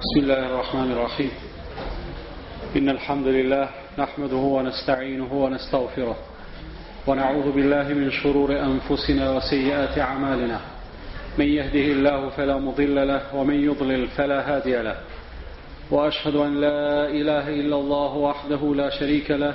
بسم الله الرحمن الرحيم إن الحمد لله نحمده ونستعينه ونستغفره ونعوذ بالله من شرور أنفسنا وسيئات أعمالنا من يهده الله فلا مضل له ومن يضلل فلا هادي له وأشهد أن لا إله إلا الله وحده لا شريك له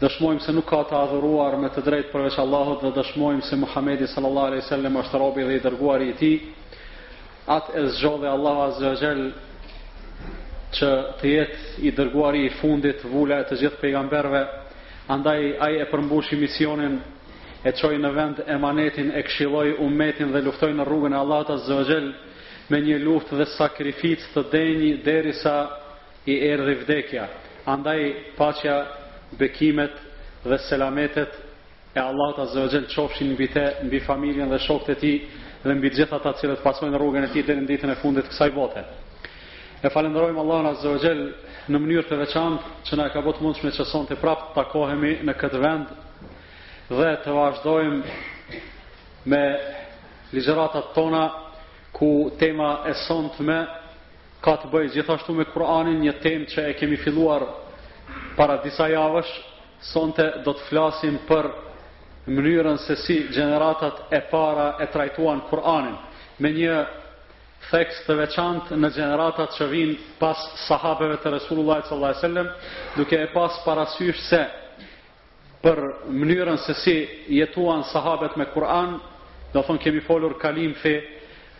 Dëshmojmë se nuk ka të adhuruar me të drejtë përveç Allahut dhe dëshmojmë se Muhamedi sallallahu alejhi wasallam është robi dhe i dërguari i Tij. Atë e zgjodhi Allahu azza wa jall që të jetë i dërguari i fundit, vula e të gjithë pejgamberëve. Andaj ai e përmbushi misionin, e çoi në vend emanetin, e këshilloi ummetin dhe luftoi në rrugën e Allahut azza wa jall me një luftë dhe sakrificë të denjë derisa I erdhi vdekja, andaj paqja, bekimet dhe selametet e Allahut azze o xhel qofshin mbi te, mbi familjen dhe shokët e tij dhe mbi të gjithë ata të cilët pasojnë rrugën e tij deri në ditën e fundit të kësaj bote. E falënderojmë Allahun azze o xhel në mënyrë të veçantë që na e ka bërë të mundshme që sonte prapë të takohemi në këtë vend dhe të vazhdojmë me ligjëratat tona ku tema e sontme Ka të bëjë gjithashtu me Kur'anin, një temë që e kemi filluar para disa javësh, sonte do të flasim për mënyrën se si gjeneratat e para e trajtuan Kur'anin, me një theks të veçantë në gjeneratat që vijnë pas sahabeve të Resulullahit sallallahu alajhi wasallam, duke e pas parasysh se për mënyrën se si jetuan sahabet me Kur'an, do thonë kemi folur kalimthi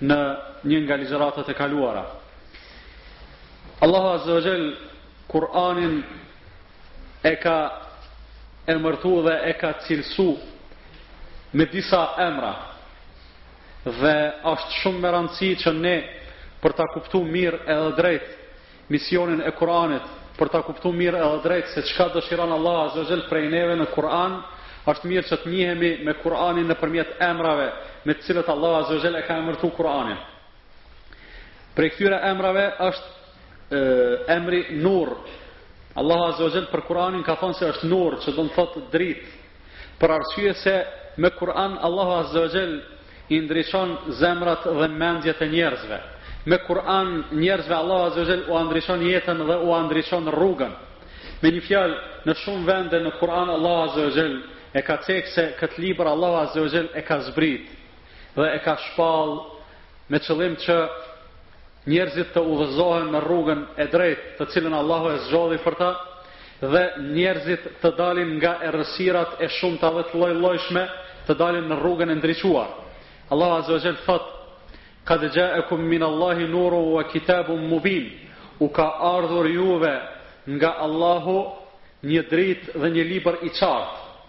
në një nga ligjëratat e kaluara. Allahu Azza wa Jall Kur'anin e ka emërtu dhe e ka cilësu me disa emra dhe ashtë shumë me rëndësi që ne për ta kuptu mirë edhe drejt misionin e Kur'anit për ta kuptu mirë edhe drejt se çka dëshiron Allahu Azza wa Jell prej neve në Kur'an, është mirë që të njihemi me Kur'anin nëpërmjet emrave me të cilat Allahu Azza wa Jell e ka emërtu Kur'anin. Prej këtyre emrave është e, emri Nur. Allahu Azza wa Jell për Kur'anin ka thonë se është Nur, që do me thotë dritë. Për arsye se me Kur'an Allahu Azza wa Jell I ndriçon zemrat dhe mendjet e njerëzve. Me Kur'an njerëzve Allahu Azza wa Jall ua ndriçon jetën dhe ua ndriçon rrugën. Me një fjalë, në shumë vende në Kur'an Allahu Azza wa Jall e ka cekë se këtë libër Allahu Azza wa Jall e ka zbrit dhe e ka shpall me qëllim që njerëzit të udhëzohen në rrugën e drejtë të cilën Allahu e zgjodhi për ta dhe njerëzit të dalin nga errësirat e shumta dhe të llojllojshme të dalin në rrugën e ndriçuar. Allahu azza wa jall thotë: "Qad ja'akum min Allahi nurun wa kitabun mubin." U ka ardhur juve nga Allahu një dritë dhe një libër i qartë.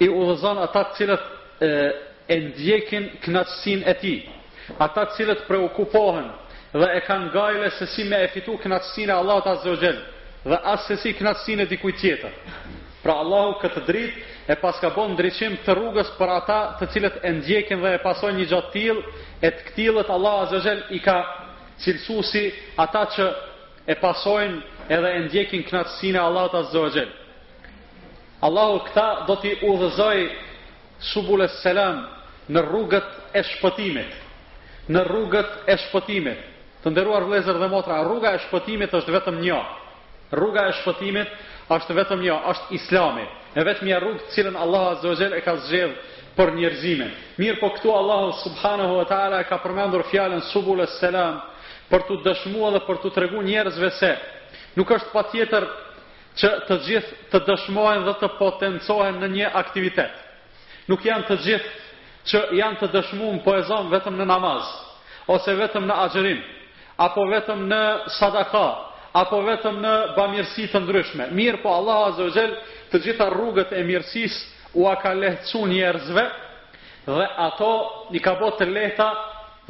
I udhëzon ata të cilët e ndjekin kënaqësinë e Tij, ata të cilët preokupohen dhe e kanë gajle se si me e fitu kënaqësinë e Allahut Azze o Xhel dhe as se si kënaqësinë e dikujt tjetër. Pra Allahu këtë dritë e paska bo ndriçim të rrugës për ata të cilët e ndjekin dhe e pasojnë një gjë të tillë, e të këtillët Allahu Azze o Xhel i ka cilësu si ata që e pasojnë edhe e ndjekin kënaqësinë e Allahut Azze o Xhel. Allahu këta do t'i udhëzojë subul es-selam në rrugët e shpëtimit. Në rrugët e shpëtimit. Të nderuar vëllezër dhe motra, rruga e shpëtimit është vetëm një. Rruga e shpëtimit është vetëm një, është Islami. E vetmja rrugë të cilën Allahu azza wa xhel e ka zgjedh për njerëzimin. Mirpo këtu Allahu subhanahu wa taala e ka përmendur fjalën subul es-selam për t'u dëshmu edhe për t'u tregu njerëzve se nuk është patjetër Që të gjithë të dëshmohen dhe të potencohen në një aktivitet. Nuk janë të gjithë që janë të dëshmuar po e zëmë vetëm në namaz, ose vetëm në agjërim, apo vetëm në sadaka, apo vetëm në bamirësi të ndryshme. Mirëpo Allahu Azze o Xhel të gjitha rrugët e mirësisë ua ka lehtësu njerëzve dhe ato i ka bo të lehta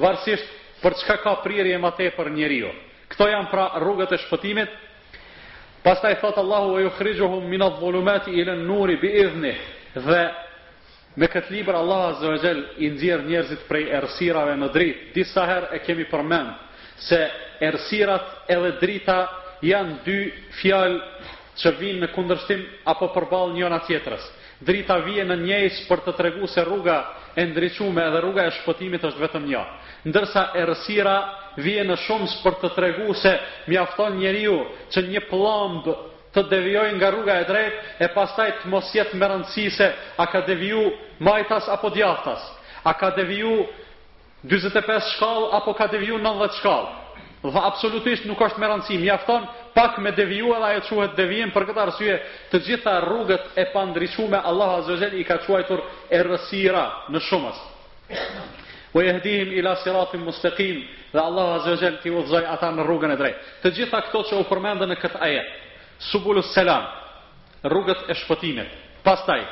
varësisht për çka ka prirje ma tepër njeriu. Këto janë pra rrugët e shpëtimit Pastaj thotë Allahu wa yukhrijuhum min adh-dhulumati ila an-nuri bi idhnih dhe me këtë libër Allahu azza wa jall i nxjerr njerëzit prej errësirave në dritë. Disa herë e kemi përmend se errësirat edhe drita janë dy fjalë që vijnë në kundërshtim apo përballë njëra tjetrës. Drita vjen në njëjës për të tregu se rruga e ndriçume edhe rruga e shpëtimit është vetëm një. Ndërsa errësira vjen në shumës për të tregu se mjafton njeriu që një pëllëmbë të devijojë nga rruga e drejtë e pastaj të mos jetë me rëndësi se a ka deviju majtas apo djathtas, a ka deviju Njëzet e pesë shkallë apo ka deviju nëntëdhjetë shkallë. Dhe absolutisht nuk është me rëndësi, mjafton pak me deviju edhe ajo quhet devijim, për këtë arsye të gjitha rrugët e pandriçume Allahu azze o xhel i ka quajtur errësira në shumës. Wa yahdihim ila siratin mustaqim dhe Allahu azze o xhel t'i udhëzojë ata në rrugën e drejtë. Të gjitha këto që u përmendën në këtë ajet, subulus selam, rrugët e shpëtimit. Pastaj,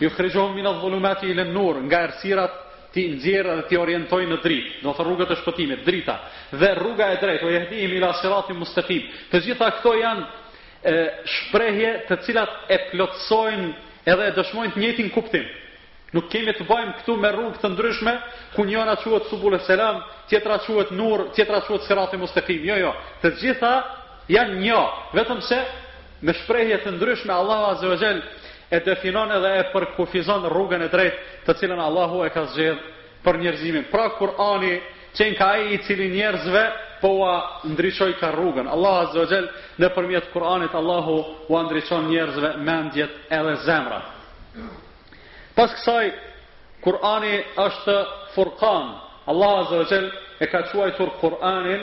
Yukhrijuhum min adh-dhulumati ila an-nur, nga errësirat t'i nxjerrë dhe t'i orientojë në dritë, do të thotë rrugët e shpëtimit, drita, dhe rruga e drejtë, wa yahdihim ila siratin mustaqim. Të gjitha këto janë e, shprehje të cilat e plotësojnë edhe e dëshmojnë të njëjtin kuptim. Nuk kemi të bëjmë këtu me rrugë të ndryshme, ku njëra quhet subul selam, tjetra quhet nur, tjetra quhet sirati mustaqim. Jo, jo. Të gjitha janë një, vetëm se Me shprehje të ndryshme Allahu Azze wa Xhel e definon edhe e përkufizon rrugën e drejtë të cilën Allahu e ka zgjedh për njerëzimin. Pra Kur'ani qenka ai i cili njerëzve po ua ndriçojka rrugën. Allahu Azze wa Xhel nëpërmjet Kur'anit Allahu ua ndriçon njerëzve mendjet edhe zemrat. Pas kësaj Kur'ani është Furqan. Allahu Azze wa Xhel e ka quajtur Kur'anin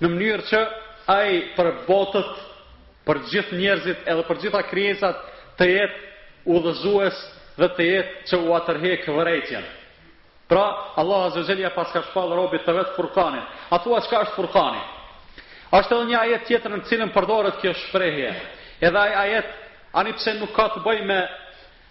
në mënyrë që ai për botët, për gjithë njerëzit edhe për gjitha krijesat të jetë udhëzues dhe të jetë që ua tërhek vërejtjen. Pra, Allah Azza wa Jalla ia paska shpall robit të vet Furkanin. A thua çka është Furkani? Asht edhe një ajet tjetër në cilën përdoret kjo shprehje. Edhe ai ajet ani pse nuk ka të bëjë me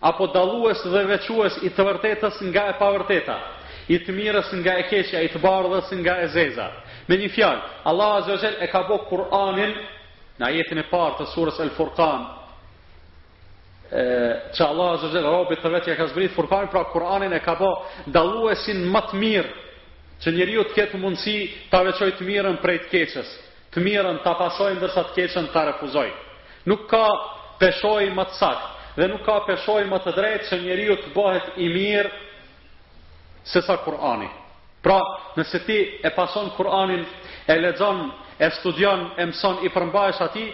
apo dallues dhe veçues i të vërtetës nga e pavërteta, i të mirës nga e keqja, i të bardhës nga e zeza. Me një fjalë, Allahu azza wa jall e ka bo Kur'anin, në ajetin e parë të surës Al-Furqan, që Allahu azza wa jall robit të vet ja ka zbrit Furqanin, pra Kur'anin e ka bo dalluesin ma të mirë që njeriu të ketë mundësi ta veçojë të mirën prej të keqes. Të mirën ta pasojë ndërsa të keqen ta refuzojë. Nuk ka peshojë ma të saktë dhe nuk ka peshojë më të drejtë që njeriu të bohet i mirë sesa Kur'ani. Pra, nëse ti e pason Kur'anin, e lexon, e studion, e mëson, i përmbahesh atij,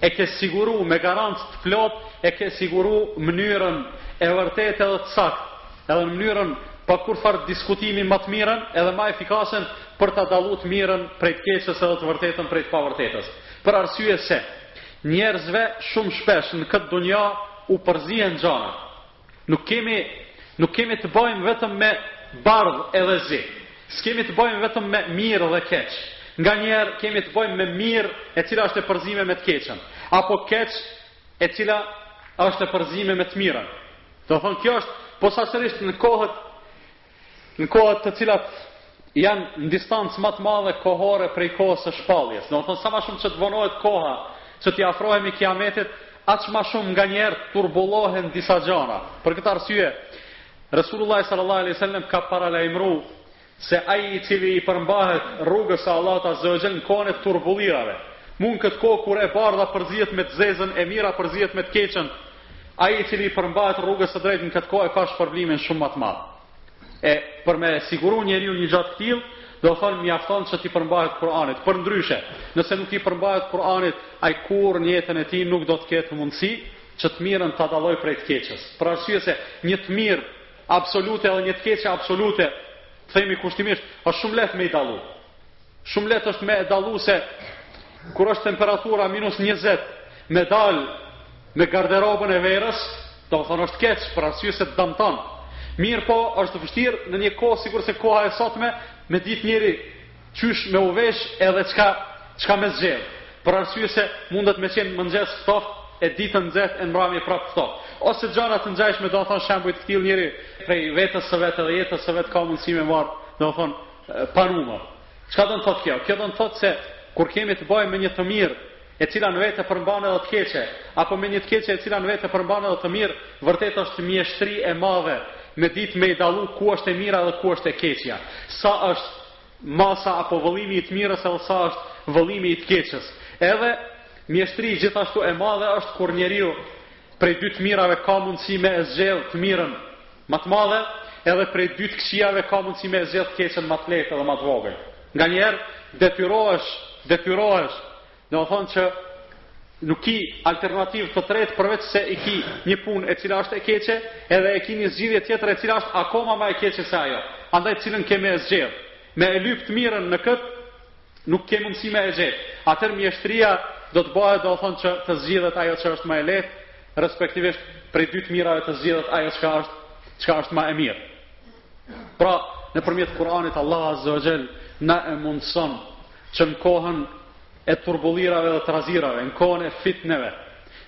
e ke siguru me garancë të plotë, e ke siguru mënyrën e vërtetë edhe të saktë, edhe mënyrën pa kurrfarë diskutimi ma të mirën edhe ma efikasen për t'a dallu të mirën prej të keqes edhe të vërtetën prej të pavërtetës. Për arsye se, njerëzve shumë shpesh në këtë dunja u përzihen gjanat. Nuk kemi nuk kemi të bajmë vetëm me bardh edhe zi. S'kemi të bajmë vetëm me mirë dhe keq. Nganjëherë kemi të bajmë me mirë e cila asht e përzime me të keqen, apo keq e cila asht e përzime me të mirën. Domethonë kjo është posaçërisht në kohët Në kohët të cilat janë në distancë ma të madhe kohore prej kohës së shpalljes, domethonë sa ma shumë që të vonohet koha që t'i afrohemi Kiametit, aq ma shumë nganjëherë turbullohen disa gjana. Për këtë arsye, Resulullahi sallallahu alejhi ve sellem ka paralajmëru se ai i cili i përmbahet rrugës së Allahut azze wa xhel në kohën e turbullirave, mu n'këtë kohë kur e bardha përzihet me të zezën, e mira përzihet me të keqen, Ai i cili i përmbahet rrugës së drejtë në këtë kohë e ka shpërblimin shumë ma të madh. E për me e siguru njeriu një gja të këtillë, do thonë mjafton që t'i përmbahet Kur'anit. Përndryshe, nëse nuk i përmbahet Kur'anit, ai kurrë në jetën e tij nuk do të ketë mundësi që të mirën ta dallojë prej të keqes. Për arsye se një të mirë absolute edhe një të keqe absolute, themi kushtimisht, është shumë lehtë me i dallu. Shumë lehtë është me e dallu se kur është temperatura minus 20 me dal me garderobën e verës, domethënë është keq për arsye se të dëmton. Mirëpo, është vështirë në një kohë sikur se koha e sotme me ditë njeri qysh me u vesh edhe çka çka me zgjedh. Për arsye se mundet me qenë mëngjes ftohtë e ditën nxehtë e mbrëmje prapë ftohtë. Ose gjëra të ngjashme, domethënë shembuj të këtillë njeri prej vetes së vet edhe jetës së vet ka mundësi me marr, domethënë Pa numër. Çka do të thotë kjo? Kjo do të thotë se kur kemi të bëjmë me një të mirë, e cila në vete përmban edhe të keqe, apo me një të keqe e cila në vete përmban edhe të mirë, vërtet është mjeshtri e madhe me ditë me i dallu ku është e mira dhe ku është e keqja. Sa është masa apo vëllimi i të mirës edhe sa është vëllimi i të keqes. Edhe mjeshtri gjithashtu e madhe është kur njeriu Prej dy të mirave ka mundësi me e zgjedhë të mirën ma të madhe, edhe prej dy të këqijave ka mundësi me e zgjedhë të keqen ma të lehtë edhe ma të vogël. Nganjëherë detyrohesh, detyrohesh, domethënë që nuk ki alternativë të tretë përveç se e ki një punë e cila është e keqe, edhe e ki një zgjidhje tjetër e cila është akoma ma e keqe se ajo. Andaj cilën ke me e zgjedhë? Me e lyp të mirën në këtë Nuk ke mundësi me e gjet. Atëherë mjeshtria do të bëhet domethënë që të zgjidhet ajo që është më e lehtë, respektivisht prej dy të mirave të zgjidhet ajo çka është çka është më e mirë. Pra, nëpërmjet Kur'anit Allahu Azza wa Jall na e mundëson që në kohën e turbullirave dhe trazirave, në kohën e fitneve,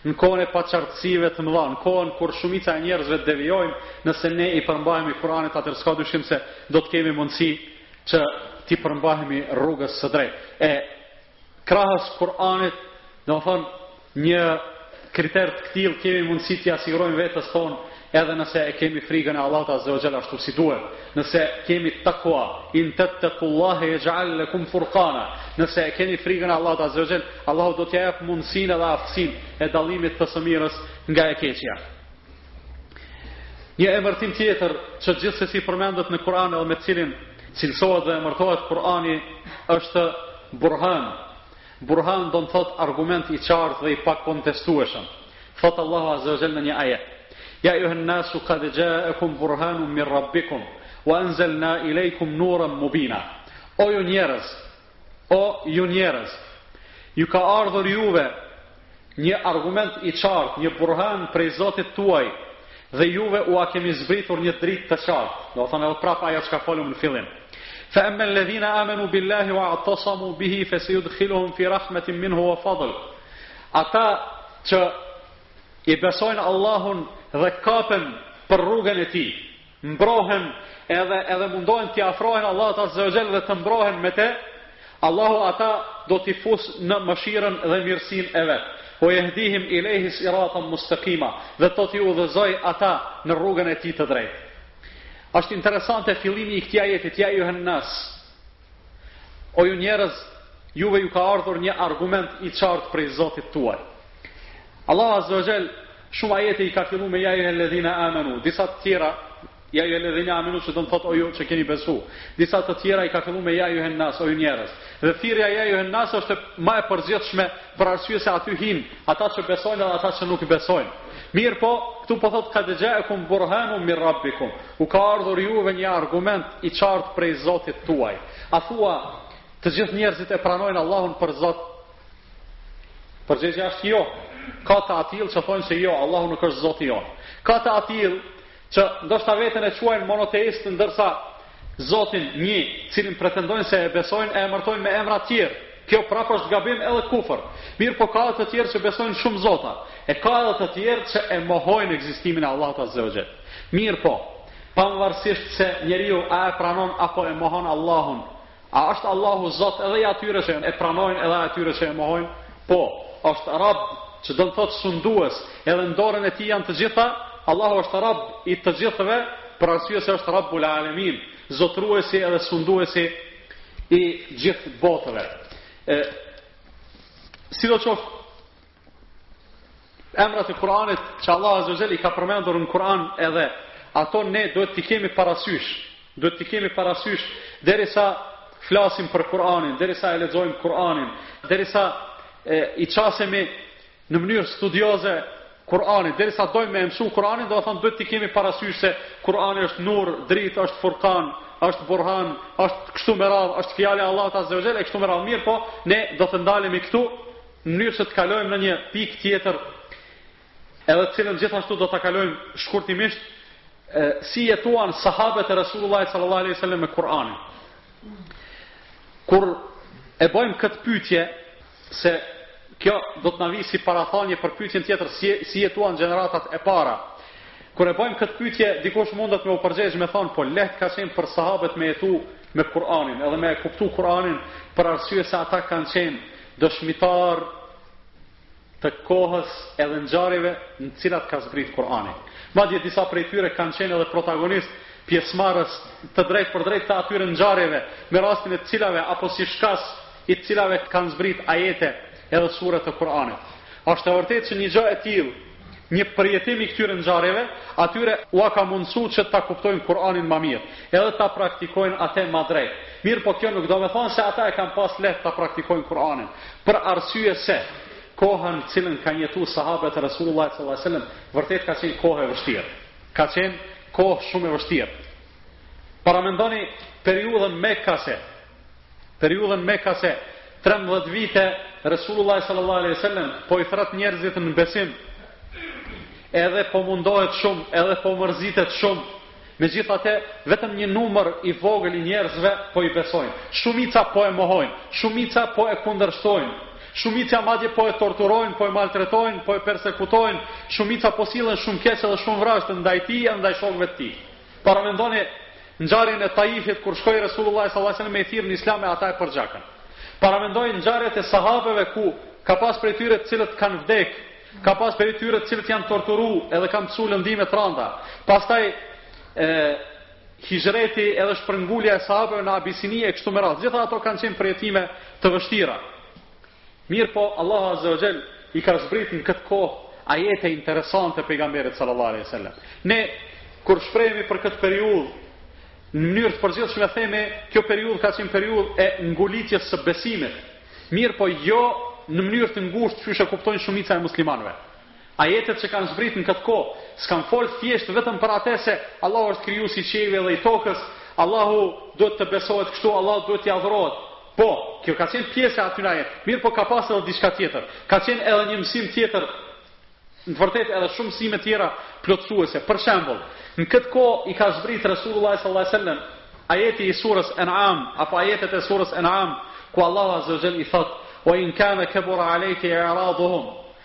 në kohën e paqartësive të mëdha, në kohën kur shumica e njerëzve devijojnë, nëse ne i përmbahemi Kur'anit, atëherë s'ka dyshim se do të kemi mundësi që t'i përmbahemi rrugës së drejtë. E krahas Kur'anit, domethënë një kriter të këtill kemi mundësi t'ia sigurojmë vetes tonë edhe nëse e kemi frikën e Allahut azza wa jalla ashtu si duhet. Nëse kemi takwa, in tattaqullaha yaj'al lakum furqana. Nëse e keni frikën e Allahut azza wa jalla, Allahu do t'ia jap mundësinë dhe aftësinë e dallimit të së mirës nga e keqja. Një emërtim tjetër që gjithsesi përmendet në Kur'an edhe me të cilin cilësohet dhe emërtohet Kur'ani është Burhan. Burhan do të thotë argument i qartë dhe i pakontestueshëm. Thotë Allahu Azza wa Jalla në një ajet: Ja ayuhan nasu qad ja'akum burhanun min rabbikum wa anzalna ilaykum nuran mubina. O ju njerëz, O ju njerëz! Ju ka ardhur juve një argument i qartë, një burhan prej Zotit tuaj, dhe juve ua kemi zbritur një dritë të qartë. Domethënë edhe prapë ajo çka folëm në fillim. Fa amma alladhina amanu billahi wa'tasamu bihi fasayudkhiluhum fi rahmatin minhu wa fadl. Ata që i besojnë Allahun dhe kapen për rrugën e tij. mbrohen edhe edhe mundohen t'i afrohen Allahut Azza wa Jall dhe të mbrohen me të, Allahu ata do t'i fusë në mëshirën dhe mirësinë e vet. Wa yahdihim ilayhi siratan mustaqima, dhe do t'i udhëzojë ata në rrugën e tij të drejtë. Është interesante fillimi i këtij ajeti, ja yuhen nas. O ju njerëz, juve ju ka ardhur një argument i qartë prej Zotit tuaj. Allahu Azza wa Jall shumë ajete i ka fillu me ja yuhelladhina amanu, disa të tjera ja yuhelladhina amanu që do të thotë o ju që keni besu. Disa të tjera i ka fillu me ja yuhen nas, o ju njerëz. Dhe thirrja ja yuhen nas është ma e përgjithshme për arsye se aty hinë ata që besojnë dhe ata që nuk besojnë. Mirëpo, këtu po thotë kad xhaekum burhanun min rabbikum, u ka ardhur juve një argument i qartë prej zotit tuaj. A thua, të gjithë njerëzit e pranojnë Allahun për zot? Përgjegja është jo. Ka të atillë që thonë se jo, Allahu nuk është zoti jonë. Ka të atil që ndoshta veten e quajnë monoteistë ndërsa Zotin një, të cilin pretendojnë se e besojnë, e emërtojnë me emra tjerë. Kjo prapë është gabim edhe kufër. Mirëpo ka edhe të tjerë që besojnë shumë zota, e ka edhe të tjerë që e mohojnë ekzistimin e Allahut azze ue xhel. Mirëpo, pavarësisht se njeriu a e pranon apo e mohon Allahun, A është Allahu Zot edhe i atyre që e pranojnë edhe atyre që e mohojnë? Po, është Rabb, që do të thotë sundues, edhe në dorën e Tij janë të gjitha, Allahu është Rabb i të gjithëve, për arsye se është Rabbul Alamin, zotëruesi edhe sunduesi i gjithë botëve. E, sido qoftë, Emrat e Kur'anit që Allah Azza wa Jall i ka përmendur në Kur'an edhe ato ne duhet t'i kemi parasysh, duhet t'i kemi parasysh derisa flasim për Kur'anin, derisa e lexojmë Kur'anin, derisa e, i çasemi në mënyrë studioze Kur'anit, derisa dojmë me mësu Kur'anin, do të thotë duhet t'i kemi parasysh se Kur'ani është nur, dritë, është furkan, është burhan, është kështu me radhë, është fjala e Allahut Azza wa Jall, kështu me radhë, mirëpo ne do të ndalemi këtu Në mënyrë se të kalojmë në një pikë tjetër, edhe të cilën gjithashtu do ta kalojmë shkurtimisht, si jetuan sahabët e Resullullahit sallallahu alaihi wasallam me Kur'anin. Kur e bëjmë këtë pyetje se kjo do të na vijë si parathanie për pyetjen tjetër si si jetuan gjeneratat e para. Kur e bëjmë këtë pyetje, dikush mundet me u përgjigj me thanë po lehtë ka qenë për sahabët me jetu me Kur'anin, edhe me kuptu Kur'anin për arsye se ata kanë qenë Dëshmitarë të kohës edhe ngjarjeve në të cilat ka zbritë Kur'ani. Madje disa prej tyre kanë qenë edhe protagonistë, pjesëmarrës të drejtpërdrejtë të atyre ngjarjeve, me rastin e të cilave apo si shkas i të cilave kanë zbritë ajete edhe sure të Kur'anit. Asht e vërtetë që një gja e tillë Një përjetim i këtyre ngjarjeve, atyre ua ka mundësu që ta kuptojnë Kur'anin ma mirë, edhe ta praktikojnë ate ma drejtë. Mirëpo kjo nuk domethënë se ata e kanë pas lehtë ta praktikojnë Kur'anin, për arsye se, koha në cilën kanë jetu sahabet e Resulullahit sallallâhu alejhi ve sellem, vërtet ka qenë kohë e vështirë. Ka qenë kohë shumë e vështirë. Paramendoni periudhën mekase, periudhën mekase, trembëdhjetë vite Resulullahi sallallahu alaihi wasallam po i thret njerëzit në besim, edhe po mundohet shumë, edhe po mërzitet shumë, me gjithate vetëm një numër i vogël i njerëzve po i besojnë. Shumica po e mohojnë, shumica po e kundërshtojnë, shumica madje po e torturojnë, po e maltretojnë, po e persekutojnë, shumica po sillen shumë keq edhe shumë vrazhdë ndaj tij e ndaj shokve tij. Paramendoni ngjarjen e Taifit kur shkoi Resulullahi sallallahu alejhi ve sellem me i thirr në Islam e ata e përgjakën. Paramendoni ngjarjet e sahabeve ku ka pas prej tyre të cilët kanë vdekë, ka pas prej tyre të cilët janë torturu edhe kanë pësu lëndime të rënda. Pastaj e, hixhreti edhe shpërngulja e sahabeve në Abisini e kështu me radhë. Gjitha ato kanë qenë përjetime të vështira. Mirëpo, Allahu azze ue xhel i ka zbrit në këtë kohë ajete interesante Pejgamberit sallallahu alejhi ve sellem. Ne kur shprehemi për këtë periudhë në mënyrë të përgjithshme themi kjo periudhë ka qenë periudhë e ngulitjes së besimit. Mirëpo jo në mënyrë të ngushtë, qysh e kuptojnë shumica e muslimanëve. Ajetet që kanë zbrit në këtë kohë, s'kanë folë thjesht vetëm për ate se Allahu është krijues i qiejve dhe i tokës, Allahu duhet të besohet kështu, Allahu duhet të adhurohet. Po, kjo ka qenë pjesë e atyre ajeteve, mirëpo ka pas edhe diçka tjetër, ka qenë edhe një mësim tjetër, në të vërtetë edhe shumë mësime tjera plotësuese. Për shembull, në këtë kohë i ka zbrit Resulullahit sallallahu alaihi wasallam ajeti i surës En'am apo ajetet e surës En'am ku Allahu azza wa jall i thotë: "Wa in kana kabura alejke i'raduhum"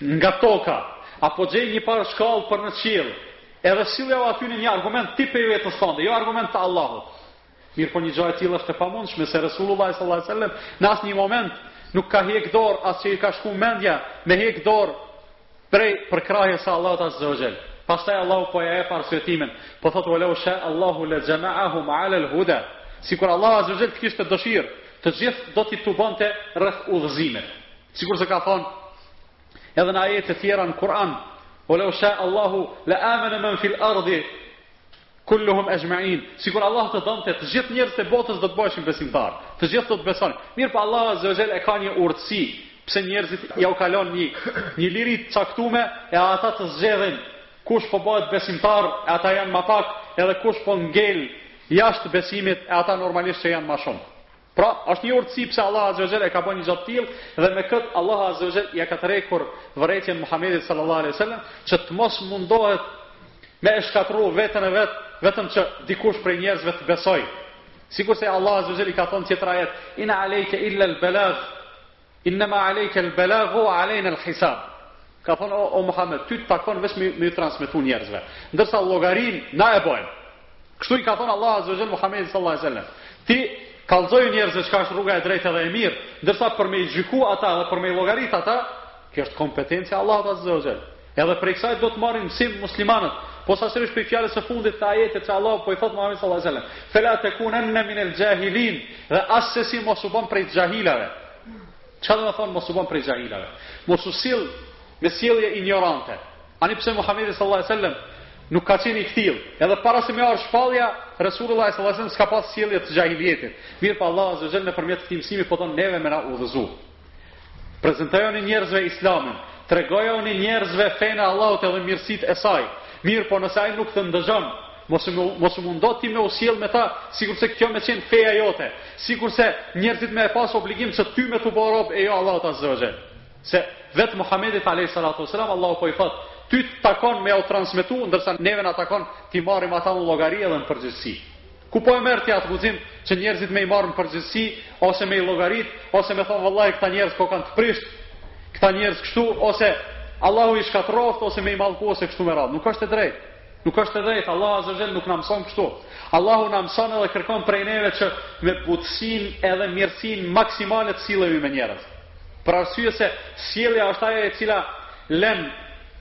Nga toka, apo gjej një par shkallë për në qiell, edhe sillua atyne një argument ti pej vetës tande, jo argument të Allahut. Mirëpo një gjë e tillë është e pamundshme se Resulullah sallallahu alaihi wasallam në asnjë moment nuk ka hek dorë as që i ka shku mendja me hek dorë prej përkrahjes së Allahut azza wa jall. Pastaj Allahu po ja jep arsyetimin, po thotë walau sha Allahu la jama'ahum 'ala al-huda. Sikur Allahu azza wa jall të kishte dëshirë, të gjithë do t'i tubonte rreth udhëzimit. Sikurse ka thonë edhe në ajete të tjera në Kur'an, ue leu sha Allahu, le amene men fil ardhi, kulluhum exhmein, sikur Allah të donte, të gjithë njerëzit e botës do të bëshin besimtar, të gjithë do të besonin. Mirëpo Allah azze ue xhel e ka një urtësi, pse njerëzit jau ka lon një, një liri t'caktume, që ata të zgjedhin, kush po bëhet besimtar, e ata janë ma pak, edhe kush po ngel jashtë besimit, e ata normalisht që janë ma shumë. Pra, është një urtësi pse Allahu azza wa jall e ka bërë një gjë të tillë dhe me këtë Allahu azza wa jall ia ka tërhequr vërejtjen Muhamedit sallallahu alaihi wasallam që të mos mundohet me e shkatërru veten e vet vetëm që dikush prej njerëzve të besojë. Sikurse Allahu azza wa jall i ka thënë në tjetër ajet, "Ina alejke illa al-balagh." Innema alejke el belaghu wa alejna el hisab. Ka thonë o, o Muhammed, ty të takon veç me ju transmetu njerëzve, ndërsa llogarinë na e bëjmë. Kështu i ka thonë Allahu azza wa jall Muhammedit sallallahu alaihi wasallam. Ti kallzoju njerëzve çka është rruga e drejtë dhe e mirë, ndërsa për me i gjyku ata dhe për me i llogarit ata, kjo është kompetencë e Allahut azza wa jall. Edhe prej kësaj do të marrin mësim muslimanët, posaçërisht prej fjalës së fundit të ajetit që Allahu po i thotë Muhamedit sallallahu alaihi wasallam, Fela tekunenne minel xhahilin, dhe assesi mos u bën prej xhahilave. Çfarë do të thonë mos u bën prej xhahilave? Mos u sill me sjellje injorante. Ani pse Muhamedi sallallahu alaihi wasallam nuk ka qenë i këtill. Edhe para se me ardhë shpallja, Resulullah sallallahu alaihi wasallam s'ka pas sjellje të xahiljetit. Mirëpo po Allahu azza wajel nëpërmjet këtij mësimi po don neve me na udhëzu. Prezantojoni njerëzve Islamin, tregojoni njerëzve fenë e Allahut edhe mirësitë e Saj. Mirëpo nëse ai nuk të ndëgjon, mos u mos u mundo ti me u sjell me ta, sikurse kjo me qenë feja jote, sikurse njerëzit me e pas obligim që ty me t'u bë rob e jo Allahut azze o xhel. Se vetë Muhamedit alejhi salatu o selam Allahu po i thotë, ty të takon me ja u transmetu, ndërsa neve na takon t'i marrim ata në llogari edhe në përgjegjësi. Ku po e merr ti atë guxim që njerëzit me i marrë në përgjegjësi ose me i llogarit ose me thonë vëllai këta njerëz kokan të prishtë, këta njerëz kështu ose Allahu i shkatërroftë ose me i mallku ose kështu me radhë. Nuk është e drejtë. Nuk është e drejtë. Allahu azza xhel nuk na mëson kështu. Allahu na mëson edhe kërkon prej neve që me butësinë edhe mirësinë maksimale të sillemi me njerëz. Për arsye se sjellja është ajo e cila lën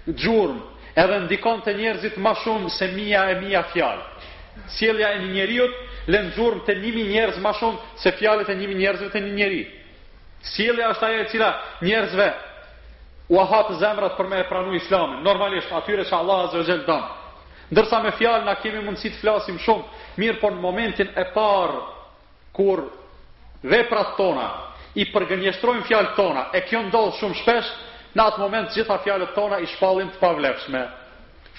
gjurmë, edhe ndikon te njerëzit ma shumë se mija e mija fjalë. Sjellja e një njeriut len gjurmë te një mijë njerëz ma shumë se fjalët e një mijë njerëzve te një njeri. Sjellja është ajo e cila njerëzve ua hap zemrat për me e pranu Islamin, normalisht atyre që Allah Azza wa Jall don. Ndërsa me fjalë na kemi mundësi të flasim shumë, mirëpo në momentin e parë Kur veprat tona i përgënjeshtrojnë fjalët tona, e kjo ndodh shumë shpesh, në atë moment të gjitha fjalët tona i shpallim të pavlefshme.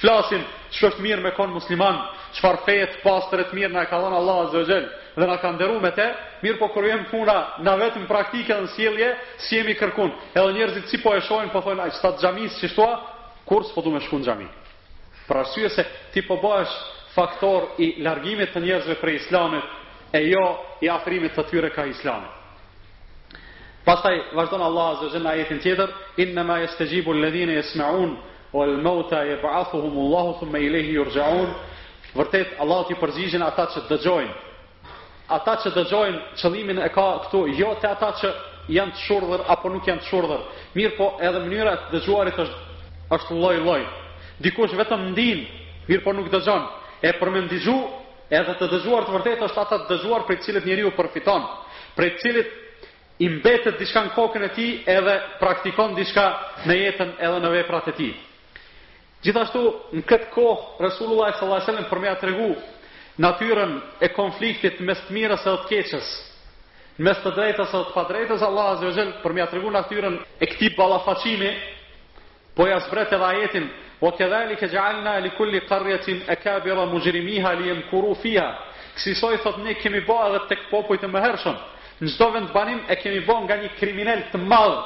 Flasim, ç'është mirë me kon musliman, çfarë feje të pastër e të mirë na e ka dhënë Allahu Azza wa Jall dhe na ka nderu me të, mirëpo kur vjen puna na vetë në praktikë dhe në sjellje, s'jemi kërkun. Edhe njerëzit si po e shohin po thonë, a xhemat xhamisë qeshtu a, kurrë s'po du me shku në xhami. Për arsye se ti po bëhesh faktor i largimit të njerëzve prej Islamit e jo i afrimit të tyre ka Islamit. Pastaj vazhdon Allahu azza jalla në ajetin tjetër, inna ma yastajibu alladhina yasma'un wal mauta yab'athuhum Allahu thumma ilayhi yurja'un. Vërtet Allahut i përgjigjen ata që dëgjojnë Ata që dëgjojnë qëllimin e ka këtu, jo te ata që janë të shurdhër apo nuk janë të shurdhër. Mirpo edhe mënyra e të dëgjuarit është është lloj-lloj. Dikush vetëm ndin, mirpo nuk dëgjon. E për me ndigju, edhe të dëgjuar të vërtetë është ata të dëgjuar prej të cilit njeriu përfiton, prej të cilit i mbetet diçka në kokën e tij edhe praktikon diçka në jetën edhe në veprat e tij. Gjithashtu, në këtë kohë, Resulullahi sallallahu alejhi ve sellem për me ja tregu natyrën e konfliktit mes të mirës edhe të keqes, mes të drejtës edhe të padrejtës, Allahu azze o xhel për me ja tregu natyrën e këtij ballafaqimi, po ja zbret edhe ajetin Wa kadhalika ja'alna li kulli qaryatin akabira mujrimiha liyamkuru fiha. Kësisoj thot ne kemi bë edhe tek popujt e mëhershëm. Në çdo vendbanim e kemi bë nga një kriminel të madh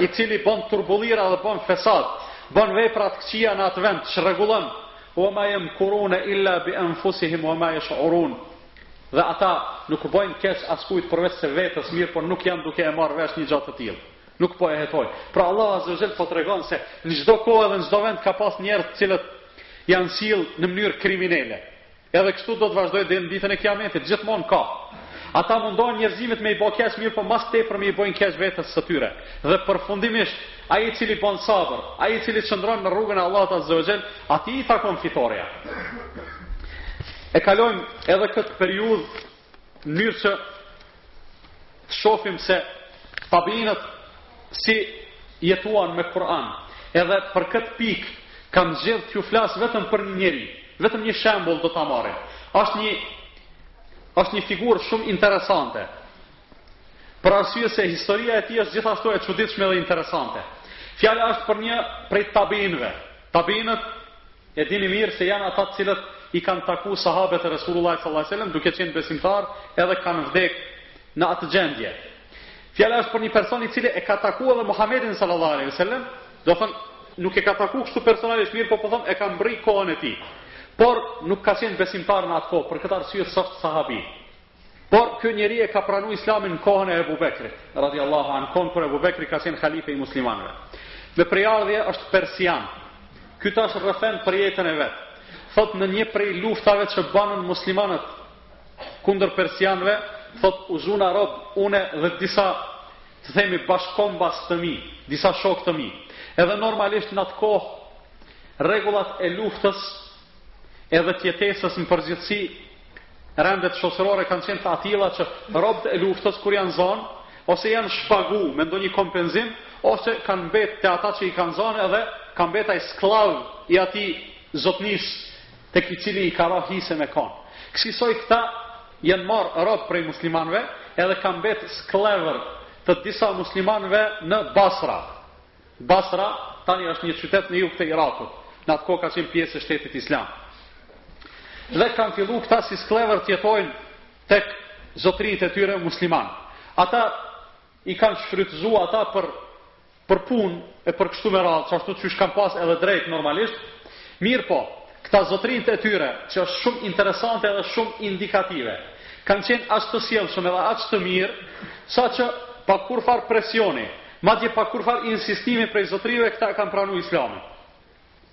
i cili bën turbullira dhe bën fesad, bën vepra të këqija në atë vend, çrregullon, wa ma yamkuruna illa bi anfusihim wa ma yash'urun, dhe ata nuk bëjnë keq askujt përveçse vetes, mirëpo nuk janë duke e marrë vesh një gjë të tillë, nuk po e hetojnë. Pra Allahu azza wa jall po tregon se në çdo kohë dhe në çdo vend ka pas njerëz të cilët janë sjellë në mënyrë kriminele. Edhe kështu do të vazhdojë deri në ditën e Kiametit, gjithmonë ka. Ata mundohen njerëzimit me i ba keq mirëpo ma s'tepërmi i bëjnë keq vetes së tyre. Dhe përfundimisht, ai i cili bën sabër, ai i cili qëndron në rrugën e Allahut azze o xhel, atij i takon fitorja. E kalojmë edhe këtë periudhë në mënyrë që të shofim se tabiinët si jetuan me Kur'an. Edhe për këtë pikë kam zgjedh t'ju flas vetëm për një njeri, vetëm një shembull do ta marrim. Është një është një figurë shumë interesante. Për arsye se historia e tij është gjithashtu e çuditshme dhe interesante. Fjala është për një prej tabiinëve. Tabiinët E dini mirë se janë ata të cilët i kanë taku sahabet e Resulullahit sallallahu alejhi ve sellem duke qenë besimtarë edhe kanë vdekë në atë gjendje. Fjala është për një person i cili e ka taku edhe Muhamedin sallallahu alejhi ve sellem, do thonë nuk e ka taku kështu personalisht, mirëpo po thom e ka mbrri kohën e tij. Por nuk ka qenë besimtar në atë kohë, për këtë arsye s'është sahabi. Por ky njeri e ka pranu Islamin në kohën e Ebu Bekrit, radiallahu anë, kohën kur Ebu Bekri ka qenë halife i muslimanëve. Me prejardhje është persian. Ky tash rrëfen për jetën e vet. Thot në një prej luftave që banën muslimanët kundër persianëve, thot u zuna rob une dhe disa të themi bashkombas të mi, disa shokë të mi. Edhe normalisht në atë kohë, rregullat e luftës edhe të jetesës në përgjithësi, rendet shoqërore kanë qenë të atilla që robët e luftës kur janë zënë, ose janë shpagu me ndonjë kompenzim, ose kanë mbet te ata që i kanë zënë edhe ka mbet ai skllav i atij zotnisë tek i cili i ka ra hise me konë. Kësisoj këta janë marrë robë prej muslimanve edhe kanë mbet skllevër të disa muslimanve në Basra. Basra tani është një qytet në jug të Irakut, në atë kohë ka qenë pjesë e Shtetit Islam. Dhe kanë fillu këta si skllevër të jetojnë tek zotërinjtë e tyre musliman. Ata i kanë shfrytëzu ata për për punë e për kështu me radhë, ashtu qysh kanë pas edhe drejtë normalisht. Mirëpo, këta zotërinjtë e tyre, që është shumë interesante edhe shumë indikative, kanë qenë aq të sjellshëm edhe aq të mirë, saqë pa kurrfarë presioni, Madje pa kurrfarë insistimi prej zotërive këta e kanë pranu Islamin.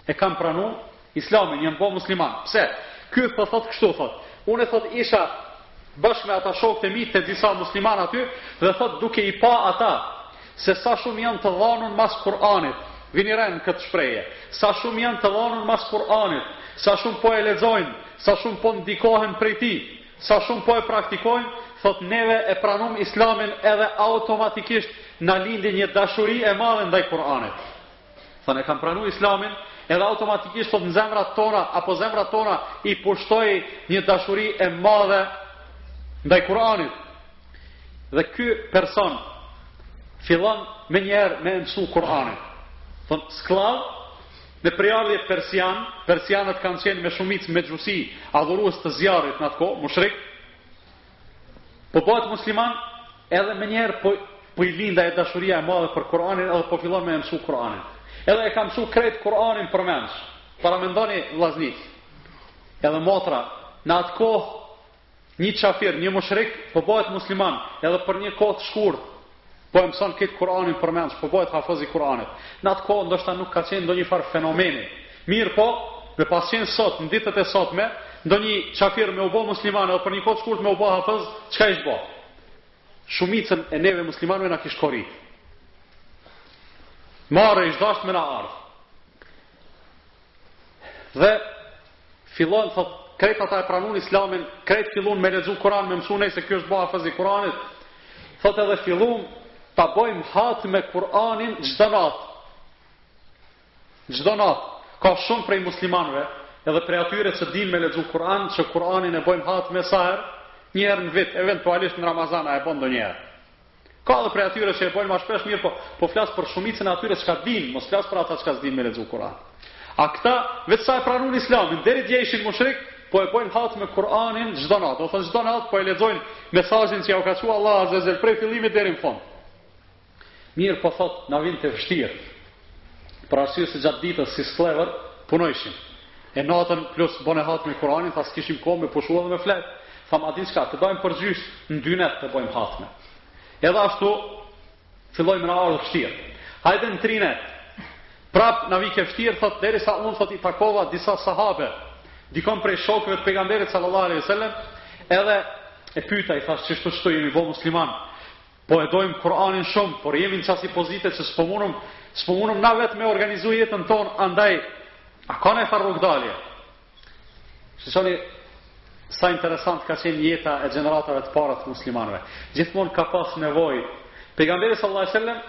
E kanë pranu Islamin, janë bo musliman. Pse? Ky po thotë kështu thotë, unë thotë isha bashkë me ata shokët e mi te disa musliman aty dhe thotë duke i pa ata se sa shumë janë të dhanun mas Kur'anit, vini re në këtë shprehje, sa shumë janë të dhanun mas Kur'anit, sa shumë po e lexojnë, sa shumë po ndikohen prej tij. Sa shumë po e praktikojnë, thotë neve e pranum Islamin edhe automatikisht na lindi një dashuri e madhe ndaj Kur'anit. Thonë e kam pranu Islamin, edhe automatikisht thotë në zemrat tona apo zemrat tona i pushtoi një dashuri e madhe ndaj Kur'anit. Dhe ky person fillon menjëherë me mësu Kur'anin. Thonë, skllav, Me prejardhje persian, persianët kanë qenë me shumicë mexhusi, adhurues të zjarrit në atë kohë, mushrik. Po bëhet musliman, edhe menjëherë po po i lind ajo dashuria e madhe për Kur'anin edhe po fillon me mësu Kur'anin. Edhe e ka mësu krejt Kur'anin përmendsh. Paramendoni vllazni edhe motra në atë kohë Një qafir, një mushrik, po bëhet musliman, edhe për një kohë të shkurt, po e mëson këtë Kur'anin përmendsh, po bëhet hafëz i Kur'anit. Në atë kohë, ndoshta nuk ka qenë ndonjëfarë fenomeni. Mirëpo, me pas qenë sot, në ditët e sotme, ndonjë qafir me u bo musliman, edhe për një kohë të shkurt me u bo hafëz, çka ish bo? Shumicën e neve muslimanve na kish korit. Marre ish dasht me na ardhë. Dhe fillon thot krejt ata e pranun islamin, krejt fillun me lexu Kur'an, me mësu se ky është bë hafëz i Kur'anit. Thot edhe fillum ta bëjmë hatme Kur'anin çdo natë. Çdo natë ka shumë prej muslimanëve, edhe prej atyre që dinë me lexu Kur'an, që Kur'anin e bëjnë hatme sa herë, një herë në vit, eventualisht në Ramazan a e bën ndonjëherë. Ka dhe prej atyre që e bojnë ma shpesh mirë, po, po flas për shumicën e atyre çka dinë, mos flas për ata çka s'dinë me lexu Kur'an. A këta, veç sa e pranun islamin, deri dje ishin mushrik, po e bojnë hatme Kur'anin çdo natë. Do thënë çdo natë, po e lexojnë mesazhin që jau ka çu Allah Azze ve Xhel, prej fillimit deri në fund. Mirëpo thotë, na vinte vështirë. për arsye se gjatë ditës si skllevër punojshim, e natën plus bone hatme Kur'anin, tha s'kishim kohë me pushu edhe me fjet. Thamë a din çka, ta bëjmë përgjys në dy net ta bëjmë hatme. Edhe ashtu filloi me na ardhë vështirë. Hajde në tri net. Prap na vike vështirë, thot derisa unë thot i takova disa sahabe, dikon prej shokëve të pejgamberit sallallahu alaihi wasallam, edhe e pyeta i thash qështu qështu jemi bo musliman, Po e dojmë Kur'anin shumë, por jemi në qasi pozite që s'po munëm, s'po munëm na vetë me e organizu jetën tonë, andaj, a ka najfarë rrugdalje? Shiqoni, sa interesant ka qenë jeta e gjeneratave të para të muslimanve. Gjithmon ka pas nevoj. Pejgamberi sallallahu alaihi wasallam,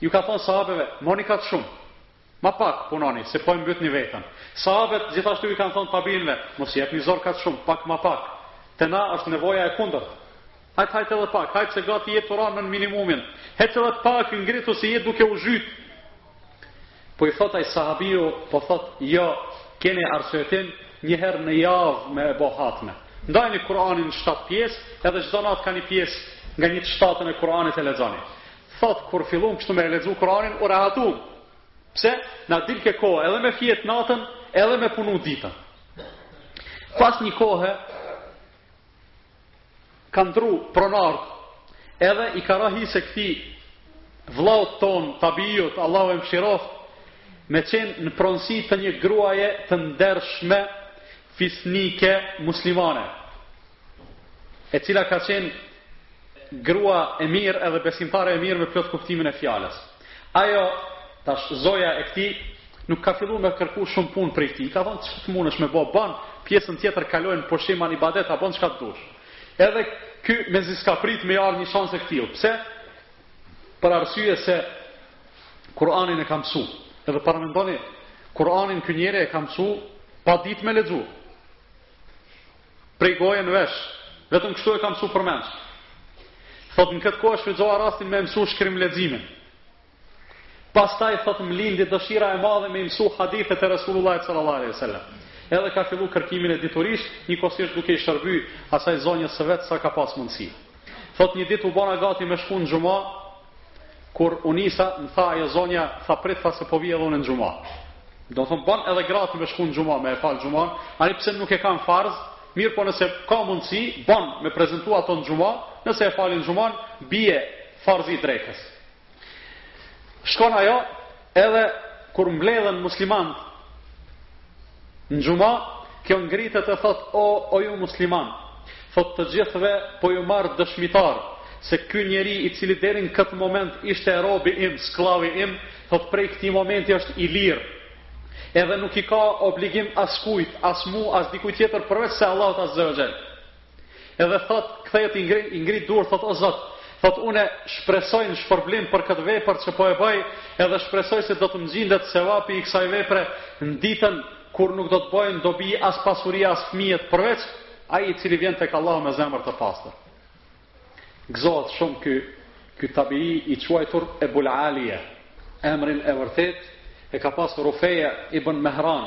ju ka thonë sahabeve, mo ni kaq shumë. Ma pak punoni, se po e mbytni veten. Sahabet gjithashtu i kanë thonë Tabijinve, Mos jepni zor kaq shumë, pak ma pak. Te na është nevoja e kundërt. Hajt hajt edhe pak, hajt se gati je tu ra nën minimumin. Hec edhe pak, ngritu se je duke u zhyt. Po i thotë ai sahabiu, po thotë, Jo, keni arsyetim, një herë në javë me e bo hatme. Ndajni Kur'anin në shtatë pjesë, edhe çdo natë ka ni pjesë nga një të shtatën e Kur'anit e lexoni. Thot kur fillum kështu me e lexu Kur'anin u rehatum. Pse? Na dilke kohë edhe me fjet natën, edhe me punu ditën. Pas një kohe ka ndrru pronar edhe i ka ra hise këtij vllaut tonë tabiiut Allahu e mëshiroftë me qenë në pronësi të një gruaje të ndershme fisnike muslimane. e cila ka qenë grua e mirë edhe besimtare e mirë me plot kuptimin e fjalës. Ajo, tash zoja e këtij, nuk ka filluar me kërku shumë punë prej tij. Ka thonë çka mundesh me bë, bën pjesën tjetër kaloje n'pushim a n'ibadet, a bën çka të dush. Edhe ky mezi ç'ka prit me ardh një shans e këtillë. Pse? Për arsye se Kur'anin e ka mësu. Edhe paramendoni, Kur'anin ky njeri e ka mësu pa ditë me lexu. Prej goje në vesh. Vetëm kështu e ka mësu përmendsh. Thot në këtë kohë e shfrytëzova rastin me mësu shkrim leximin. Pastaj thot më lindi dëshira e madhe me i mësu hadithet e Resulullahit sallallahu alaihi wasallam. Edhe ka fillu kërkimin e diturisë, njëkohësisht duke i shërby asaj zonjës së vet sa ka pas mundësi. Thotë një ditë u bona gati me shku në xhuma, kur u nisa, më tha ajo zonja, tha prit tha se po vi edhe unë në xhuma. Domethon bon edhe gratë me shku në xhuma, me e fal xhuman, ani pse nuk e kanë farz, mirëpo nëse ka mundësi, bon me prezentu ato në xhuma, nëse e falin xhuman, bie farzi i drekës. Shkon ajo edhe kur mbledhen muslimanët në xhuma, kjo ngritet e thot, o, o ju musliman, thot të gjithëve po ju marr dëshmitar, se ky njeri i cili deri në këtë moment ishte robi im, skllavi im, thot prej këtij momenti është i lirë, edhe nuk i ka obligim askujt, as mu, as dikujt tjetër përveçse Allahut azze ue xhel. Edhe thot, kthehet i ngri, i ngri duart thot o Zot, thot unë shpresoj në shpërblim për këtë vepër që po e bëj, edhe shpresoj se do të më gjindet sevapi i kësaj vepre në ditën kur nuk do të bëjnë dobi as pasuria as fëmijët përveç ai i cili vjen tek Allahu me zemër të pastër. Gëzohet shumë ky ky tabii i quajtur Ebul Alije. Emrin e vërtetë e ka pas Rufeja ibn Mehran,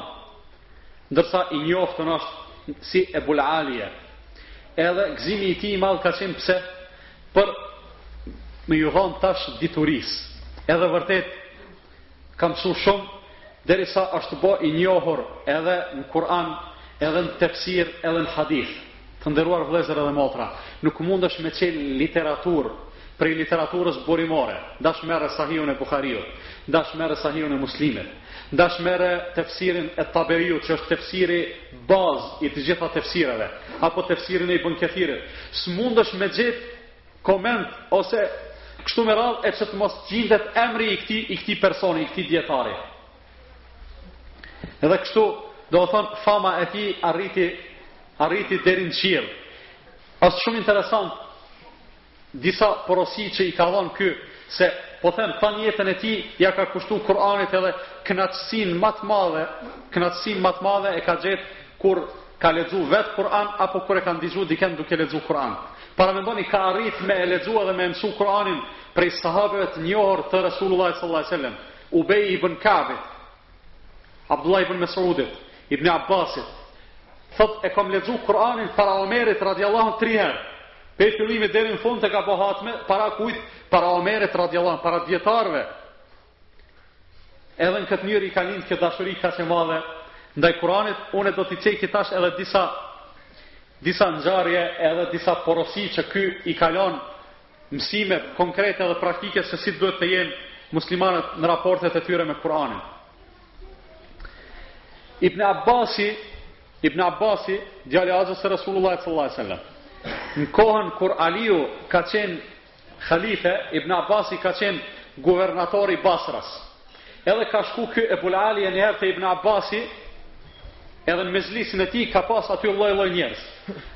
ndërsa i njoftun është si Ebul Alije. Edhe gëzimi i tij i madh ka qenë pse për me ju dhanë tash diturisë. Edhe vërtet Ka mësu shumë derisa është bo i njohur edhe në Kur'an, edhe në tefsir, edhe në hadith. Të nderuar vëllezër edhe motra, nuk mundesh me çel literaturë prej literaturës burimore, ndash merre Sahihun e Buhariut, ndash merre Sahihun e Muslimit, ndash merre tefsirin e Taberiut, që është tefsiri bazë i të gjitha tefsireve, apo tefsirin e Ibn Kethirit. S'mundesh me gjetë koment ose kështu me radhë e që të mos gjindet emri i këtij, i këtij personi, i këtij dijetari. Edhe kështu, domethon, fama e tij arriti, arriti deri n'qiell. Asht shumë interesant, disa porosi që i ka dhonë ky, se po them tan jetën e tij ja ka kushtu Kur'anit edhe kënaqësinë më të madhe, kënaqësinë më të madhe e ka gjetë kur Ka lexu vet Kur'an apo kur e ka ndëgju dikend duke lexu Kur'an? Paramendoni ka arrit me e lexu edhe me e mësu Kur'anin prej sahabeve të njohur të Resulullah sallallahu alaihi wasallam, Ubej ibn Ka'bit, Abdullah ibn Mes'udit, Ibn Abbasit. Thot e kam lexu Kur'anin para Omerit radhiyallahu anhu 3 herë. Pej fillimi deri në fund e ka bë hatme para kujt? Para Omerit radhiyallahu anhu, para dijetarëve. Edhe në këtë mënyrë i ka lindë kjo dashuri kaq e madhe ndaj Kuranit, unë do t'i ceki tash edhe disa disa ngjarje edhe disa porosi që ky i ka lënë mësime konkrete dhe praktike se si duhet të jenë muslimanët në raportet e tyre me Kur'anin. Ibn Abbasi, Ibn Abbasi, djali i axhës së Resulullahit alejhi selam, në kohën kur Aliu ka qenë Halife, Ibn Abbasi ka qenë guvernator i Basras. Edhe ka shku ky Ebul Alije njëherë te Ibn Abbasi, edhe në mexhlisin e tij ka pas aty lloj lloj njerëz.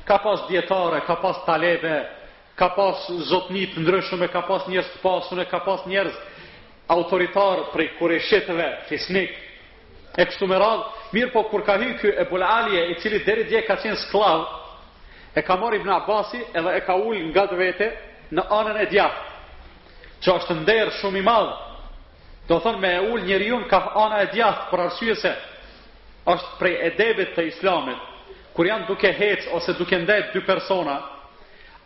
Ka pas dijetarë, ka pas talebe, ka pas zotni të ndryshëm, ka pas njerëz të pasun, ka pas njerëz autoritarë prej kurejshitëve, fisnikë, e kështu me radhë, mirëpo kur ka hy ky Ebul Alije i cili deri dje ka qenë skllav, e ka marrë Ibn Abbasi edhe e ka ulë ngat vete në anën e djathtë, që është nder shumë i madh, domethënë me e ulë njeriun ka ana e djathtë për arsye se është prej edebit të islamit, kur janë duke hec ose duke ndejt dy persona,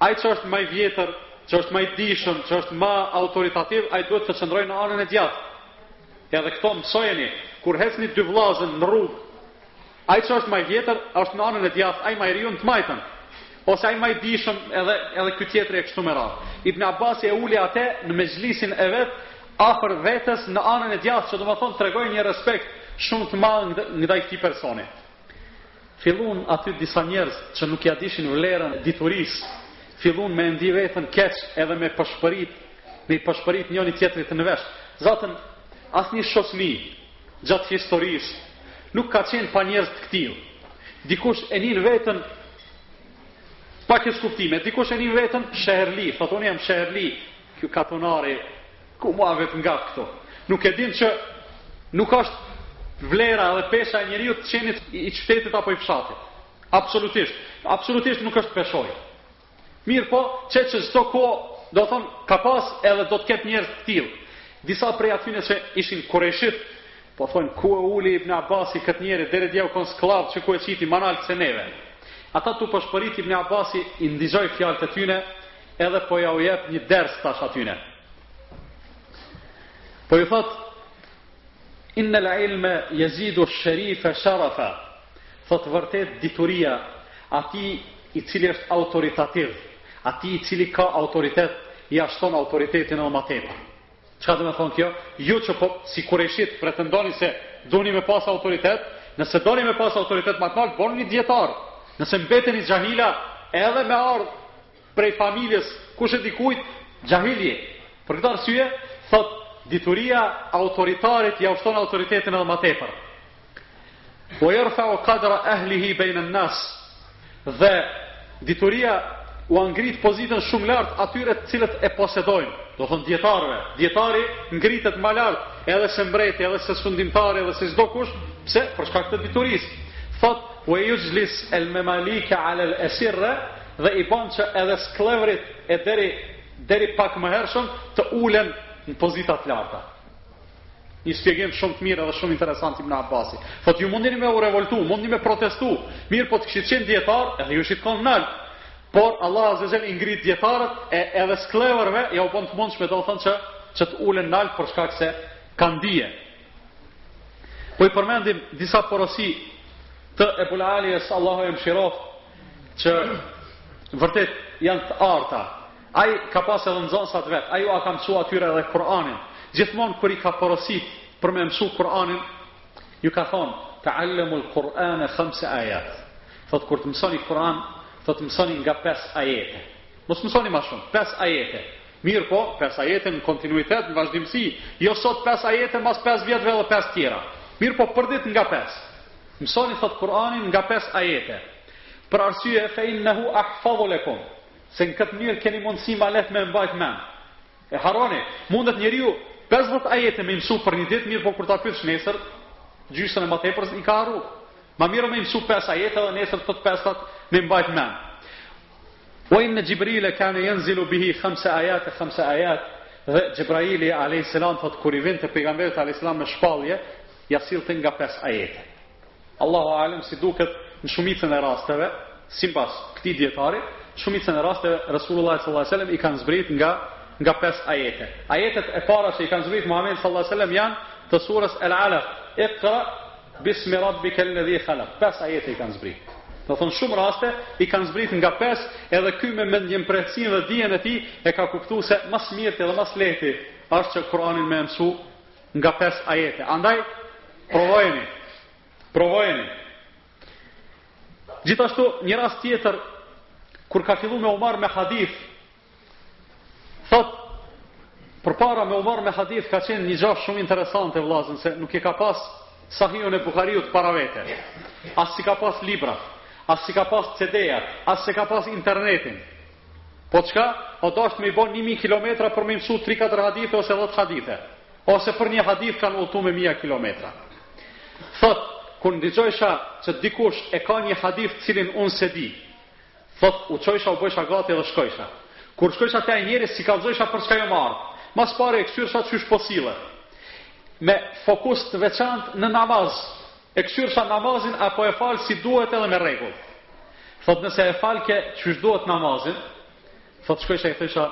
ai që është më i vjetër, që është më i dijshëm, që është më autoritativ, ai duhet të qëndrojë në anën e djathtë. Edhe këto mësojeni, kur hecni dy vllazën në rrugë, ai që është më i vjetër është në anën e djathtë, ai më i riu në të majtën, ose ai më i dijshëm edhe edhe ky tjetri e kështu me radhë. Ibn Abbasi e uli atë në mexhlisin e vet afër vetes në anën e djathtë, që domethënë tregoi një respekt shumë të madh ndaj këtij personi. Fillun aty disa njerëz që nuk ia dishin vlerën diturisë, fillun me e ndi veten keq edhe me pëshpërit, me i pëshpërit njëri tjetrit në vesh. Zaten, asnjë shoqni gjatë historisë nuk ka qenë pa njerëz të këtillë. Dikush e nin veten pa keqkuptime, dikush e nin veten sheherli, thotë unë jam sheherli, ky katunari Ku m'u vet ngat këtu. Nuk e dinë që nuk është vlera dhe pesha e njeriut të qenit i qytetit apo i fshatit. Absolutisht. Absolutisht nuk është peshoja. Mirëpo, ç çdo kohë, domethënë, ka pas edhe do të ketë njerëz të tillë. Disa prej atyne që ishin kurejshit, po thonë, ku e uli Ibn Abbasi këtë njeri, deri dje u konë skllav, qe ku e qiti ma nalt se neve. Ata tu pëshpërit Ibn Abbasi i ndigjoi fjalët e tyne, Edhe po ja u jep një ders tash atyne. Po ju thot Innel ilme jezidu sherife sherefa Thot vërtet dituria Atij i cili është autoritativ Atij i cili ka autoritet Ia shton autoritetin edhe ma tepër Çka do me thonë kjo? Ju që po, si kurejshit, pretendoni se doni me pas autoritet, nëse doni me pas autoritet ma të naltë, boni nu dijetar. Nëse mbeteni xhahila, edhe me ardhë prej familjes, kush e dikujt, xhahil je. Për këtë arsye, thotë, dituria autoritarit ja u shton autoritetin edhe ma tepër. Ue jerfa'u kadra ehlihi bejne nas Dhe dituria ua ngrit pozitën shumë lartë atyre të cilët e posedojnë Do thonë dijetarëve Dijetari ngritet ma lartë edhe se mbreti edhe se sundimtari edhe se çdokush Pse? Për shkak të diturisë Thot Ue juxhlis el memalike alel esirre Dhe i bon që edhe sklevrit e deri, deri pak më hershëm të ulen në pozita t'larta Një shpjegim shumë të mirë edhe shumë interesant Ibn Abasi. Thotë ju mundni me u revoltu, mundni me protestu. Mirëpo të kishit qenë dijetar, edhe ju ishit kon nal. Por Allah azza jall i ngrit dijetarët e edhe sklevërve ja u bon të mundshme domethënë që që të ulen nal për shkak se kanë dije. Po i përmendim disa porosi të Ebul Alijes, Allahu e mëshiroft, që vërtet janë të arta, Ai ka pas edhe nxonsat vet, ai ua ka mësu atyre edhe Kur'anin. Gjithmonë kur i ka porosit për me mësu Kur'anin, ju ka thonë, ta'allamu al-Qur'ane khamse ajat. Thot, kur të mësoni Kur'an, thot, mësoni nga pes ajete. Mos mësoni ma shumë, pes ajete. Mirëpo, pes ajete në kontinuitet, në vazhdimësi. Jo sot pes ajete, mas pes vjetëve edhe pes tjera. Mirëpo, për dit nga pes. Mësoni, thot, Kur'anin nga pes ajete. Për arsye, fe innehu ahfadhu lekum. Se në këtë mënyrë keni mundësi ma lehtë me e mbajt mend. E harroni, mundet njeriu pesëdhjetë ajete me i mësu për një ditë, mirëpo kur ta pyetësh nesër, gjysën e më tepër i ka harru. Ma mirë me i mësu pesë ajete dhe nesër të pestat me i mbajt mend. Wa inna Jibrila kana yanzilu bihi khamsa ayat khamsa ayat dhe Xhebraili alayhis salam thotë kur i vinte pejgamberit alayhis salam me shpallje ja sillte nga pesë ajete. Allahu a'lem, si duket, në shumicën e rasteve, sipas këtij dijetari, në shumicën e rasteve Resulullahit sallallahu alejhi ve sellem i kanë zbrit nga nga pesë ajete. Ajetet e para që i kanë zbrit Muhamedit sallallahu alejhi ve sellem janë të surës Al-Alaq, Iqra bismi rabbikal ladhi khalaq. Pesë ajete i kanë zbrit. Do thonë shumë raste i kanë zbrit nga pesë, edhe ky me mendjen precize dhe dijen e tij e ka kuptu se ma s'mirti edhe ma s'lehti është që Kur'anin me e mësu nga pesë ajete. Andaj provojeni. Provojeni. Gjithashtu një rast tjetër kur ka fillu me u marr me hadith thot përpara me u marr me hadith ka qenë një gjë shumë interesante vëllazën se nuk e ka pas Sahihun e Buhariut para vete. As s'i ka pas librat, as s'i ka pas CD-jat, as s'e ka pas internetin. Po çka, u dasht me i bo një mijë kilometra për me i mësu tri katër hadithe ose dhjetë hadithe? Ose për një hadith kanë udhëtu me mija kilometra? Thotë, kur ndigjojsha që dikush e ka një hadith të cilin unë s'e di, thotë, u çojsha u bojsha gati edhe shkojsha. Kur shkojsha te ai njeri s'i kallzojsha për çka jom ardhë. Ma s'pari e kqyrsha qysh po sillet. Me fokus të veçantë në namaz. E kqyrsha namazin a po e fal si duhet edhe me rregull. Thotë nëse e falke qysh duhet namazin, thotë shkojsha i thojsha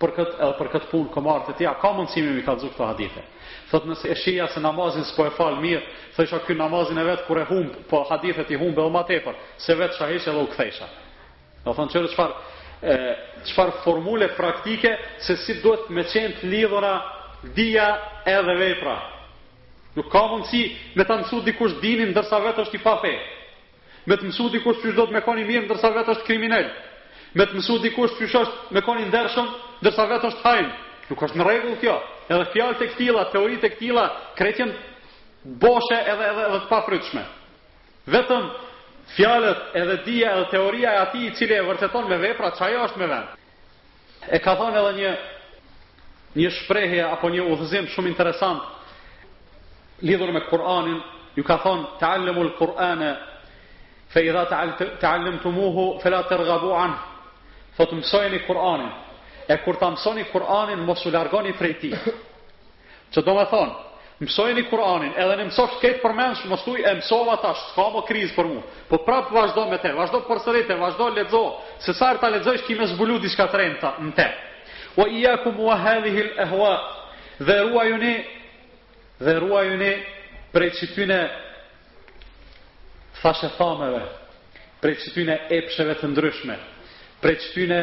për këtë edhe për këtë punë kom ardhë te ti, a ka mundësi me mi kallëzu këto hadithe. Thotë nëse e shihja se namazin s'po e fal mirë, thojsha ky namazin e vet kur e humb, po hadithet i humb edhe ma tepër, s'e vetsha hiç edhe u kthesha. Domethonë çfarë çfarë e çfarë formule praktike se si duhet me qenë të lidhura dija edhe vepra. Nuk ka mundësi me ta mësu dikush dinin ndërsa vetë është i pafe. Me të mësu dikush qysh duhet me kon i mirë ndërsa vetë është kriminel. Me të mësu dikush qysh është me kon i ndershëm ndërsa vetë është hajn. Nuk është në rregull kjo. Edhe fjalët e këtilla, teoritë e këtilla krejt janë boshe edhe edhe edhe të pafrytshme. Vetëm fjalët edhe dija edhe teoria e atij i cili e vërteton me vepra ç'ajo është me vend. E ka thonë edhe një një shprehje apo një udhëzim shumë interesant lidhur me Kur'anin, u ka thonë ta'allamul Kur'ana fa idha ta'allamtumuhu fala targhabu anhu. Thotë mësojeni Kur'anin. E kur ta mësoni Kur'anin mos u largoni prej tij. Ç'domethonë, Mësojeni Kur'anin, edhe n'e mësofsh krejt përmendsh, mos thuj e mësova tash, s'ka mo krizë për mu. Po prapë vazhdo me te, vazhdo përsërite, vazhdo lexo, se sa herë ta lexojsh ki me zbulu diçka të re në te. Wa iyyakum wa hadhihi al-ahwa. Dhe ruajuni dhe ruajuni prej qityne thashethemeve, prej qityne epsheve të ndryshme, prej qityne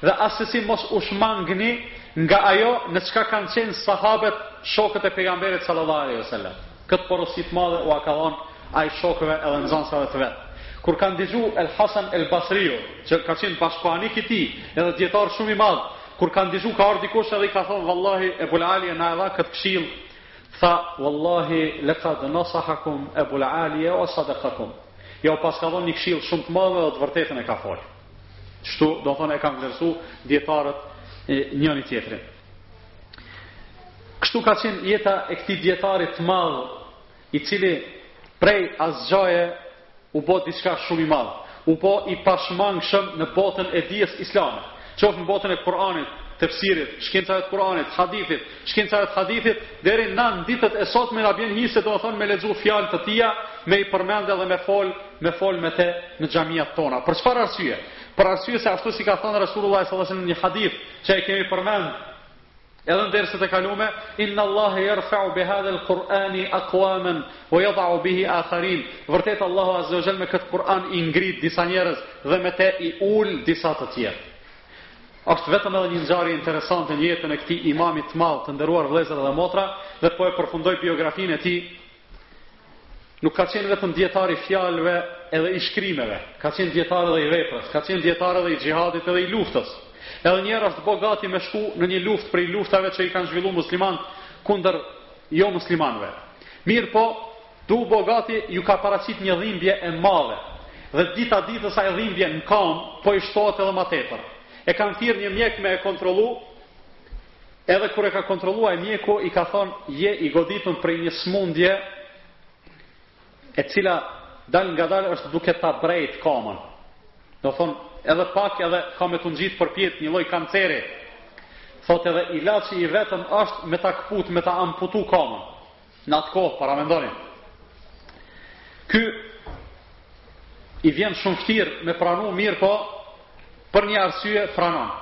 Dhe assesi mos u shmangni nga ajo në çka kanë qenë Sahabet, shokët e Pejgamberit sallallahu alejhi ve sellem. Këtë porosi të madhe ua ka dhonë ai shokëve edhe nxënësave të vet. Kur ka ndigju El Hasan El Basriu, që ka qenë bashkëkohanik i tij, edhe dijetar shumë i madh, kur ka ndigju ka ardhur dikush edhe i ka thonë vallahi Ebul Alie na e dha këtë këshillë, tha, Wallahi lekad nasahakum Ebul Alie wa sadakakum. Jau paska dhonë një këshillë shumë të madhe dhe të vërtetën e ka folë. Kështu, domethonë e kanë vlerësu dijetarët njëri-tjetrin. Kështu ka qenë jeta e këtij dijetari të madh, i cili prej asgjaje u bo diçka shumë i madh, u bo i pashmangëshëm në botën e dijes islame, qoftë në botën e Kur'anit, tefsirit, shkencave të Kur'anit, hadithit, shkencave të hadithit, deri në ditët e sotme na bjen hise, domethonë me lexu fjalë të tija, me i përmend edhe me folë, me fol me te në xhamijat tona. Për çfarë arsye? Për arsye se ashtu si ka than Resulullah sallallahu alaihi wasallam në një hadith që e kemi përmend edhe në derset e kalume, inna Allah e jerfeu bi hadhel Kur'ani akuamen, ue jedau bihi akharin, vërtet Allahu azze ue xhel me këtë Kur'an i ngrit disa njerëz dhe me te i ul disa të tjerë. Asht vetëm edhe një ngjarje interesante në jetën e këtij imamit të madh, të nderuar vllezër dhe motra dhe po e përfundoj biografinë e tij Nuk ka qenë vetëm dietar i fjalëve edhe i shkrimeve, ka qenë dietar edhe i veprës, ka qenë dietar edhe i xhihadit edhe i luftës. Edhe një herë është bo gati me shku në një luftë prej luftave që i kanë zhvillu muslimanët kundër jomuslimanëve. Mirëpo, tu u bo gati iu ka paraqit një dhimbje e madhe. Dhe dita ditës ajo dhimbje në kam, po i shtohet edhe ma tepër. E kanë thirrë një mjek me e kontrollu, Edhe kur e ka kontrollu mjeku i ka thonë je i goditun prej një smundje e cila dalngadal është duke ta brejt kamën. Domethonë edhe pak edhe ka me t'u ngjit përpjet një lloj kanceri. Thotë edhe ilaçi i vetëm është me ta këput, me ta amputu kamën. Në atë kohë, paramendoni, ky i vjen shumë vështirë me pranu mirëpo për një arsye pranon.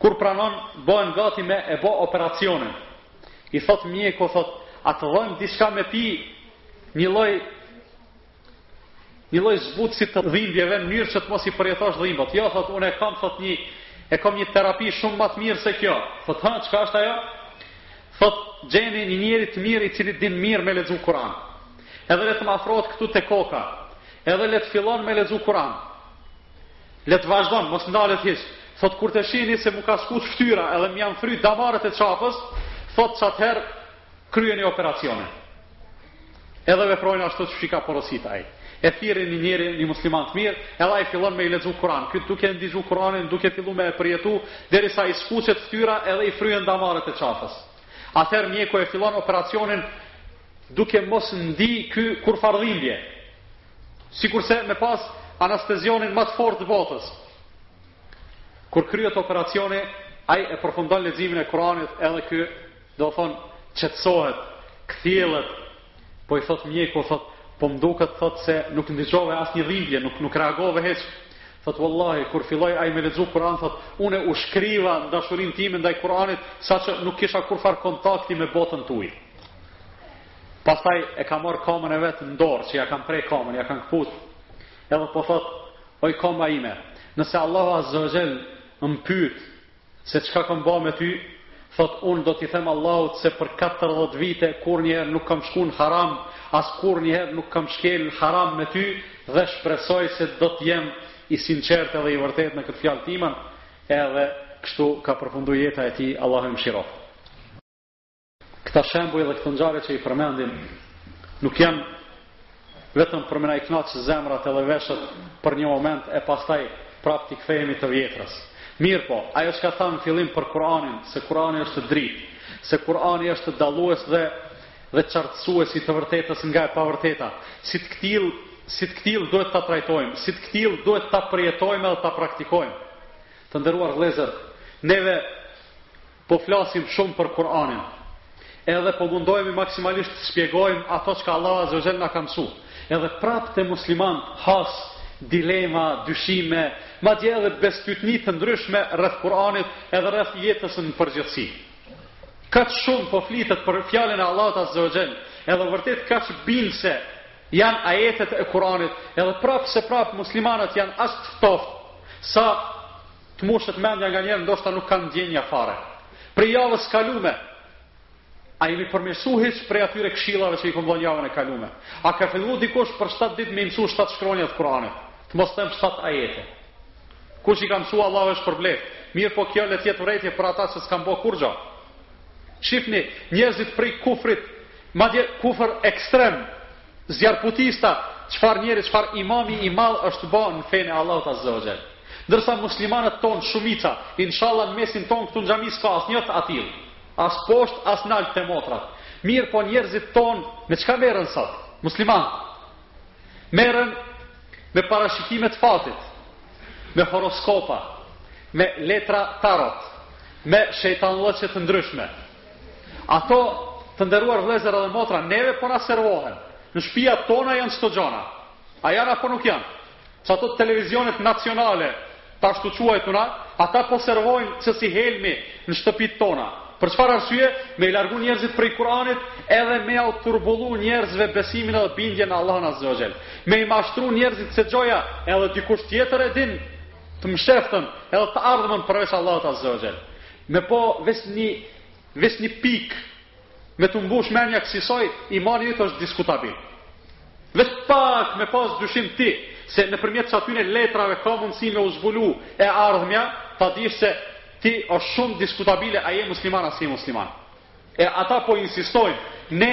Kur pranon, bëhen gati me e bo operacionin. I thotë mjeku, thotë, a të dhojmë diçka me pi një lloj Një lloj zbutësi të dhimbjeve në mënyrë që të mos i përjetosh dhimbjet. Jo, thotë, unë e kam, thotë, një, e kam një terapi shumë ma të mirë se kjo. Thotë, ha, çka është ajo? Thotë, gjeni një njeri të mirë i cili din mirë me lexu Kur'an. Edhe le të më afrohet këtu te koka. Edhe le të fillon me lexu Kur'an. Le të vazhdon, mos ndalet hiç. Thotë, kur të shihni se m'u ka skuq fytyra edhe më janë fry damarët e qafës, thotë qatëherë kryeni operacionin. Edhe veprojnë ashtu qysh i ka porosit ai. E thirrin një njeri, një musliman të mirë, edhe ai fillon me i lexu Kur'an. Ky duke e ndigju Kur'anin, duke fillu me e përjetu, derisa i skuqet ftyra edhe i fryhen damarët e qafës. Atëherë mjeku e fillon operacionin duke mos ndi ky kurrfarë dhimbje. Sikurse me pas anestezionin ma të fortë të botës. Kur kryhet operacioni, ai e përfundon leximin e Kur'anit edhe ky Domethonë qetësohet, kthjellohet, po i thotë mjeku, thotë, po më duket thotë se nuk ndigjove asnjë dhimbje, nuk nuk reagove hiç. Thotë wallahi kur filloi ai me lexu Kur'an thotë, unë u shkriva në dashurinë time ndaj Kur'anit saqë nuk kisha kurrfarë kontakti me botën tjetër. Pastaj e ka marrë kamën e vet në dorë, që ia kanë pre kamën, ia kanë këput. Edhe po thotë, oj kama ime, nëse Allahu Azza wa Jall më pyet Se çka kam ba me ty, thotë unë do t'i them Allahut se për katërdhjetë vite kurrë njëherë nuk kam shku në haram, as kurrë njëherë nuk kam shkel në haram me ty dhe shpresoj se do të jem i sinqertë edhe i vërtetë në këtë fjalë timen, edhe kështu ka përfundu jeta e tij, Allahu e mëshiroftë. Këta shembuj dhe këto ngjarje që i përmendim nuk janë vetëm për me na i knaq zemrat edhe veshët për një moment e pastaj prap t'i kthehemi të vjetrës. Mirëpo, ajo që e thamë në fillim për Kur'anin, se Kur'ani është dritë, se Kur'ani është dallues edhe qartësues i të vërtetës nga e pavërteta, si të këtillë, si të këtillë duhet ta trajtojmë, si të këtillë duhet ta përjetojmë edhe ta praktikojmë. Të nderuar vëllezër, neve Po flasim shumë për Kur'anin, edhe po mundohemi maksimalisht të shpjegojmë ato çka Allahu Azza wa Jell na ka msu. Edhe prapë te muslimanët has dilema, dyshime, madje edhe bestytni të ndryshme rreth Kur'anit edhe rreth jetës në përgjithësi. Kaq shumë po flitet për fjalën e Allahut Azza wa Jell, edhe vërtet kaq bindëse janë ajetet e Kur'anit, edhe prapë se prapë muslimanët janë aq të ftohtë sa Të mushet mendja nganjëherë ndoshta nuk kanë ndjenja fare. Prej javës së kalume, a jemi përmirësu hiç prej atyre këshillave që i kom dhënë javën e kalume? A ka fillu dikush për 7 ditë me mësu 7 shkronja të Kur'anit? Të mos them 7 ajete. Kush i ka mësu Allahu është shpërbleftë. Mirë po kjo le të jetë urrejtje për ata që s'kan bë kurrë gjë. Shifni, njerëzit prej kufrit, madje kufër ekstrem, Zjarrputista çfarë njeriu çfarë imami i madh është ba në fenë e Allahut azze ue xhel ndërsa muslimanët tonë shumica inshalla në mesin tonë këtu në xhami s'ka asnjë të atillë as poshtë as naltë te motrat mirëpo njerëzit tonë me çka merren sot muslimanët merren me parashikime të fatit me horoskopa me letra tarot me shejtanllëqe të ndryshme Ato, të nderuar vëllezër edhe motra, neve po na servohen. Në shtëpiat tona janë qito gjana. A janë apo nuk janë? Sa ato televizionet nacionale, t'ashtuquajtuna, ata po servojnë qësi helmi në shtëpit tona. Për çfarë arsye? Me i largu njerëzit prej Kur'anit edhe me jau turbullu njerëzve besimin edhe bindjen në Allahun Azza wa Jell. Me i mashtru njerëzit se gjoja edhe dikush tjetër e din të msheftën edhe të ardhmen përveç Allahut Azza wa Jell. Me pas veç nji veç nji pik me t'u mbush menja kësisoj imani yt është diskutabil veç pak me pas dyshim ti se nëpërmjet çatyne letrave ka mundësi me u zbulu e ardhmja ta dish se ti është shumë diskutabile a je musliman a s'je musliman e ata po insistojnë ne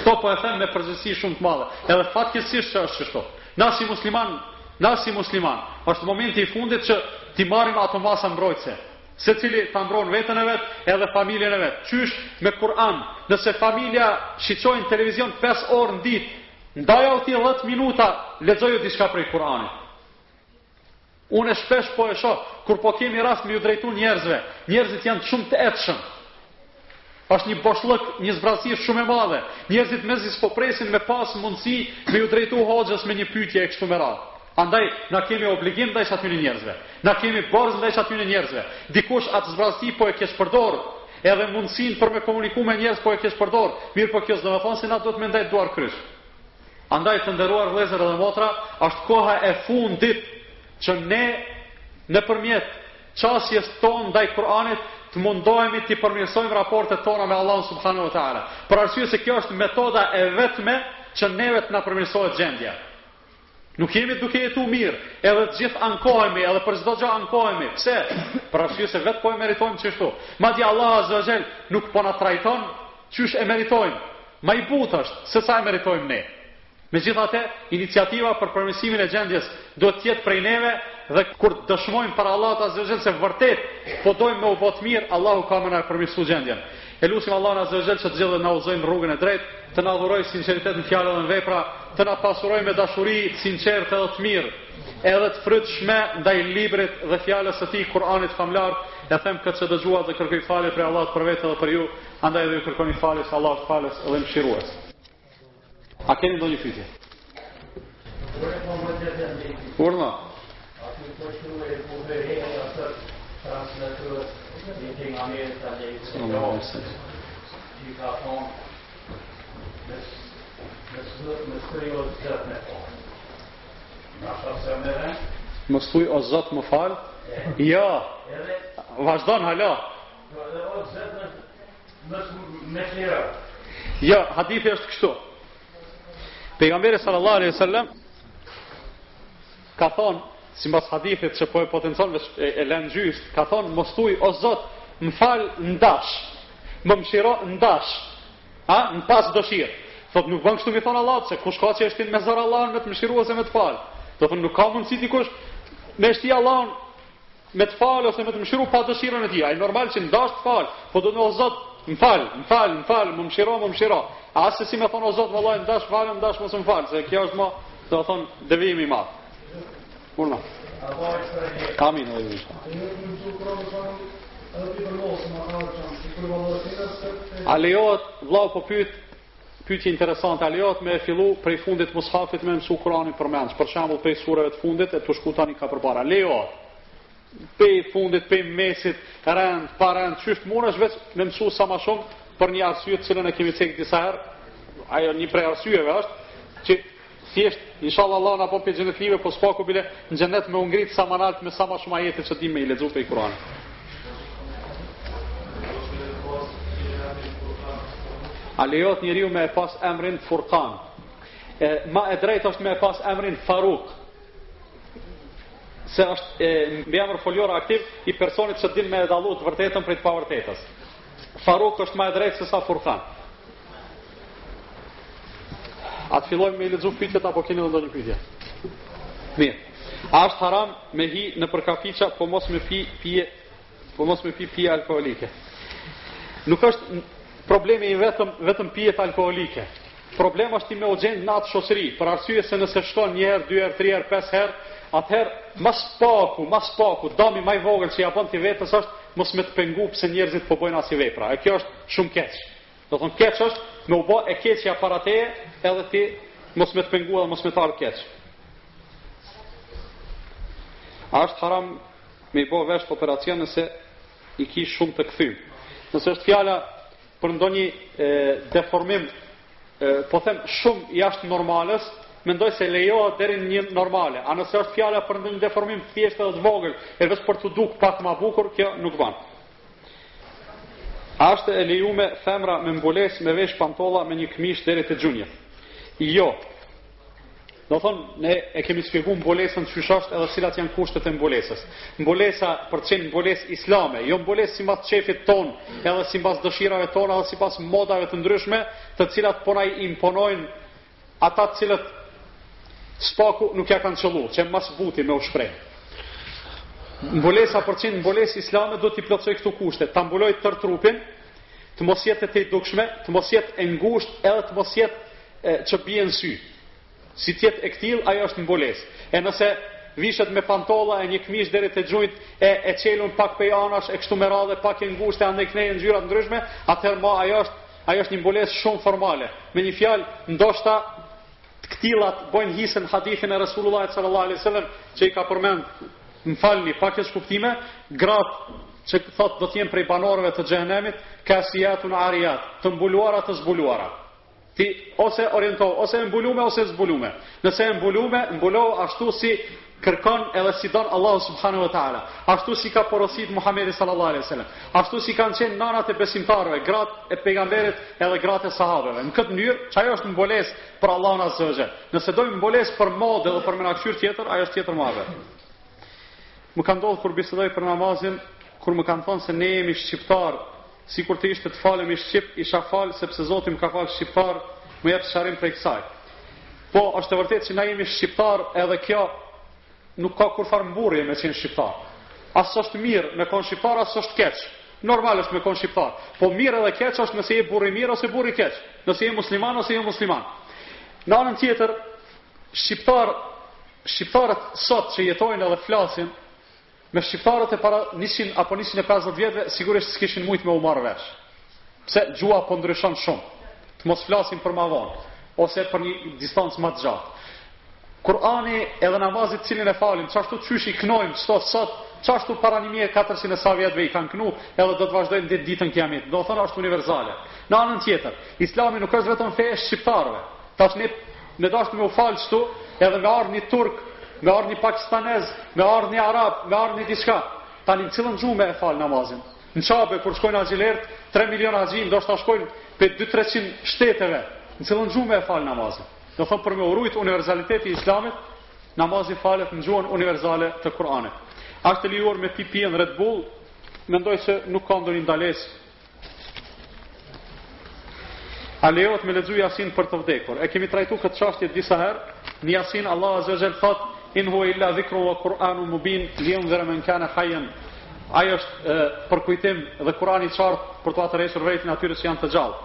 Këto po e them me përgjegjësi shumë të madhe. Edhe fatkeqësisht që është kështu. Na si musliman, na si musliman, është momenti i fundit që t'i marrim ato masa mbrojtëse. Secili ta mbron veten e vet, edhe familjen e vet. Qysh me Kur'an, nëse familja shiqojnë televizion 5 orë në ditë, ndajau ti 10 minuta, lexoju diçka prej Kur'anit. Unë shpesh po e shoh, kur po kemi rast me ju drejtu njerëzve, njerëzit janë shumë të etshëm. Është një boshllëk, një zbrazësi shumë e madhe. Njerëzit mezi s'po presin me pas mundësi me ju drejtu hoxhës me një pyetje e kështu me radhë. Andaj, na kemi obligim ndajsh atyne njerëzve. Na kemi borxh ndajsh atyne njerëzve. Dikush atë zbrazësi po e keqpërdor, edhe mundësinë për me komuniku me njerëz po e keqpërdor, mirëpo kjo s'do me thonë se na duhet me ndajt duar kryq. Andaj të nderuar vëllezër dhe motra, është koha e fundit që ne nëpërmjet qasjes tonë ndaj Kur'anit të mundohemi të përmirësojmë raportet tona me Allahun subhanahu wa taala. Për arsye se kjo është metoda e vetme që neve të na përmirësohet gjendja. Nuk jemi duke jetu mirë, edhe të gjithë ankohemi, edhe për çdo gjë ankohemi. Pse? Për arsye se vetë po e meritojmë qishtu. Madje Allahu azza wa jall nuk po na trajton Qysh e meritojmë? Ma i butë është se sa e meritojmë ne. Megjithatë, iniciativa për përmirësimin e gjendjes duhet të jetë prej neve dhe kur të dëshmojmë para Allahut Azze o Xhel se vërtet po dojmë me u bo të mirë, Allahu ka me na e përmirësu gjendjen. E lusim Allahun Azze o Xhel që të gjithëve të na udhëzojë në rrugën e drejtë, të na dhurojë sinqeritet në fjalë dhe në vepra, të na pasurojë me dashuri të sinqertë dhe të mirë, edhe të frytshme ndaj librit dhe fjalës së tij, Kur'anit famlar, e them këtë që dëgjuat dhe kërkoj falje prej Allahut për vete dhe për ju, Andaj dhe ju kërkoni falje se Allah është falës dhe mëshirues. A keni ndonjë pyetje? Urna. Më thuj o zot më fal. Jo. Vazhdon hala. Jo, hadithi është kështu. Pejgamberi sallallahu alaihi wasallam ka thonë si mbas hadithit që po e potencon dhe e, e len gjys, ka thonë, mos thuj, o Zot, më fal në dash, më mëshiro në dash, a, në paç dëshirë. Thot, nuk bën kështu m'i thonë Allahut, se kush ka që e shtin me zor Allahun, me të mëshiru ose me të fal. Do thonë, nuk ka mundësi dikush, me shti Allah, me të fal ose me të mëshiru pa dëshirën e tij. Ai normal që në dashtë të fal, po duhet o Zot, më fal, më fal, më fal, më mëshiro, më mëshiro. E jo si me thonë o Zot, vallahi ndash më fal, ndash mos më fal, se kjo është më, do të thon devijim i madh. Kurna. Amin. Amin. A lejohet vllau po pyet Pyetje interesante, a lejohet me e fillu prej fundit të mushafit me e mësu Kuranin përmendsh, për shembull prej sureve t'fundit e tu shku tani ka përpara. Lejohet. Pej fundit, pej mesit, rend, pa rend, qysh munesh veç me mësu sa ma shumë për një arsye të cilën e kemi cek disa herë, ajo një prej arsyeve është që Thjesht, ishalla Allahu na bën prej xhenetlive po së paku bile në xhenet me u ngrit sa ma nalt me sa ma shumë ajete që dimë me i lexu prej Kuranit. A lejohet njeriu me e pas emrin Furkan? E, ma e drejtë është me e pas emrin Faruk. Se është e, mbiemër foljor aktiv i personit që din me e dallu të vërtetën prej të pavërtetës. Faruk është ma e drejtë se sa Furkan. A të fillojmë me i lexu pyetjet apo keni edhe ndonjë pyetje? Mirë. A është haram me hi nëpër kafiça po mos me pi pije po mos me pi pije alkoolike? Nuk është problemi i vetëm vetëm pijet alkoolike. Problem është ti me u gjend në atë shoqëri, për arsye se nëse shkon një herë, dy herë, tri herë, pesë herë, atëherë më së paku, më së paku, dëmi më i vogël që ia bën ti vetes është mos me të pengu pse njerëzit po bëjnë asi vepra. E kjo është shumë keq. Domethënë keq është me u bë e keqja para teje, edhe ti mos me të pengu edhe mos me të ardhë keq. A është haram me i bë veshët operacion nëse i ki shumë të kthym. Nëse është fjala për ndonjë deformim, po them shumë jashtë normales, mendoj se lejohet deri në një normale. A nëse është fjala për ndonjë deformim të thjeshtë dhe të vogël, e vetëm për t'u duk pak më bukur, kjo nuk bën. A është e lejume femra me mbulesë me vesh pantolla me një këmishë deri te gjunjë? Jo. Domethënë, ne e kemi shpjegu mbulesën qysh është edhe cilat janë kushtet e mbulesës. Mbulesa për t'qenë mbulesë islame, jo mbulesë simbas qefit tonë, edhe simbas dëshirave tona, edhe simbas modave të ndryshme, të cilat po na i imponojnë ata të cilët s'paku nuk ia kanë qëllu, qe ma s'buti me u shpreh. Mbulesa për t'qenë mbulesë islame, duhet t'i plotësojë këto kushte, ta mbulojë tërë trupin, të mos jetë tejdukshme, të mos jetë e ngushtë, edhe të mos jetë që bie në sy. Si të jetë e këtillë, ajo është mbulesë. E nëse vishet me pantolla e një këmishë deri te gjunjtë e e çelun pak pej anash e kështu me radhë pak e ngushtë e andej këtej ngjyra të ndryshme, atëherë ma ajo është ajo është një mbulesë shumë formale. Me një fjalë, ndoshta të këtillat bëjnë hise n'hadithin e Resulullah sallallahu alaihi wasallam që i ka përmend më falni pak keqkuptime, gratë që thot do të jenë prej banorëve të xhehenemit, kasiatun ariat, të mbuluara të zbuluara. Ti ose orientohu, ose e mbulume, ose zbulume. Nëse e mbulume, mbulohu ashtu si kërkon edhe si don Allahu subhanahu wa taala. Ashtu si ka porosit Muhamedi sallallahu alaihi wasallam. Ashtu si kanë qenë nanat e besimtarëve, gratë e pejgamberit, edhe gratë e sahabeve. Në këtë mënyrë, qajo është mbulesë për Allahun azza wa jall. Nëse dojmë mbulesë për modë dhe për me na kqyr tjetri, ajo është tjetër mesele. Më ka ndodhur kur bisedoj për namazin, kur më kanë thonë se ne jemi shqiptar, Sikur të ishte të falemi shqip, isha falë sepse Zoti më ka falë shqiptar, më jep sqarim prej kësaj. Po, është e vërtetë që na jemi shqiptar edhe kjo nuk ka kurfar mburrje me qenë shqiptar. As është mirë me kon shqiptar, as është keq. Normal është me kon shqiptar. Po mirë edhe keq është nëse je burrë i mirë ose burrë i keq, nëse je musliman ose jo musliman. Në anën tjetër, shqiptar shqiptarët sot që jetojnë edhe flasin Me shqiptarët e para njëqind apo njëqind e pesëdhjetë vjetëve sigurisht s'kishin mujt me u marrë vesh. Pse gjuha po ndryshon shumë. Të mos flasim për ma vonë ose për një distancë më të gjatë. Kur'ani edhe namazi të cilin e falim, qashtu qysh i knojmë qëto sot, qashtu para 1400 e sa vjetëve i kanë knu, edhe do të vazhdojnë deri ditën e kijametit. Domethënë është universale. Në anën tjetër, Islami nuk është vetëm fe e shqiptarëve. Tash ne Me dashtë me u falë qëtu, edhe me ardhë një turk, me ardhë një pakistanez, me ardhë një arab, me ardhë një diçka. Tani në cilën gjuhë me e falë namazin? Në Qabe, kur shkojnë haxhilerët, 3 milion haxhi, ndoshta shkojnë prej 2-300 shteteve. Në cilën gjuhë me e falë namazin? Domethënë për me u rujt universaliteti i islamit, namazin falet në gjuhën universale të Kur'anit. A është e lejuar me pi pijen Red Bull, mendoj se nuk ka ndonjë ndalesë A lejohet me lexu Jasin për të vdekur? E kemi trajtu këtë çështje disa herë. Në Jasin Allahu Azza Jall thot: "In huwa illa dhikrun wa Qur'anun mubin liyundhira man kana hayyan." Ai është e, përkujtim dhe Kur'an i qartë për t'ua tërhequr vërejtjen atyre që janë të gjallë.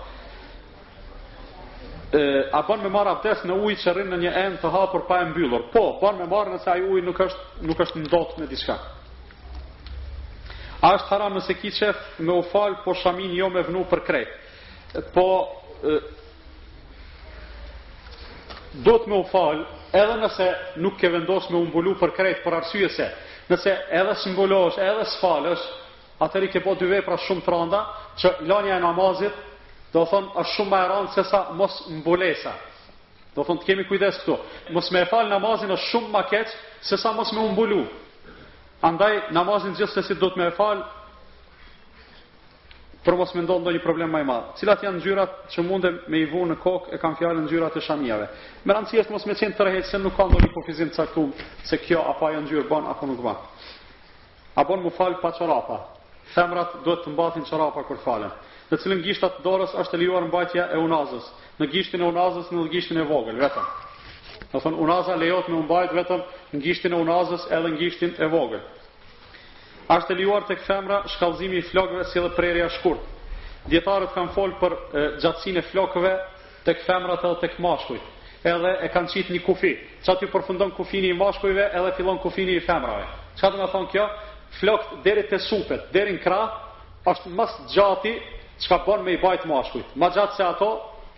E, a bën me marr abdes në ujë që rrin në një enë të hapur pa e mbyllur? Po, bën me marr nëse ai ujë nuk është nuk është ndot me diçka. A është haram nëse ki qef me u falë, po shamin jo me vnu për krejt? Po, do të me u falë, edhe nëse nuk ke vendosë me u mbulu për krejt, për arsye se, nëse edhe s'mbulohesh, edhe s'falesh, atëherë ke bo dy vepra shumë të randa, që lanja e namazit, domethonë, është shumë ma e randë se sa mos mbulesa. Domethonë të kemi kujdes këtu. Mos me e falë namazin është shumë ma keq, se sa mos me u mbulu. Andaj, namazin gjithsesi duhet me e falë, për mos me ndodhë ndonjë problem ma i madh. Cilat janë ngjyrat që mundem me i vu në kokë e kam fjalën ngjyrat e shamijave. Me rëndësi është mos me qenë tërheqëse nuk ka ndonjë kufizim të caktum se kjo apo ajo ngjyrë banë apo nuk banë. A bon m'u fal pa çorapa? Femrat duhet të mbathin çorapa kur falen. Në cilin gishta të dorës është e lejuar mbajtja e unazës? Në gishtin e unazës në gishtin e vogël vetëm. Domethon unaza lejohet me u mbajt vetëm në gishtin e unazës edhe në gishtin e vogël. A është e lejuar tek femra shkallëzimi i flokëve si dhe prerja e shkurt? Dijetarët kanë fol për gjatësinë e flokëve Tek femrat edhe tek mashkujt. Edhe e kanë qitë një kufi. Që aty përfundon kufini i mashkujve edhe fillon kufini i femrave. Çka domethonë kjo? Flokët deri te supet, deri në krah, është ma s'gjati çka bon me i bajt mashkujt. Ma gjatë se ato,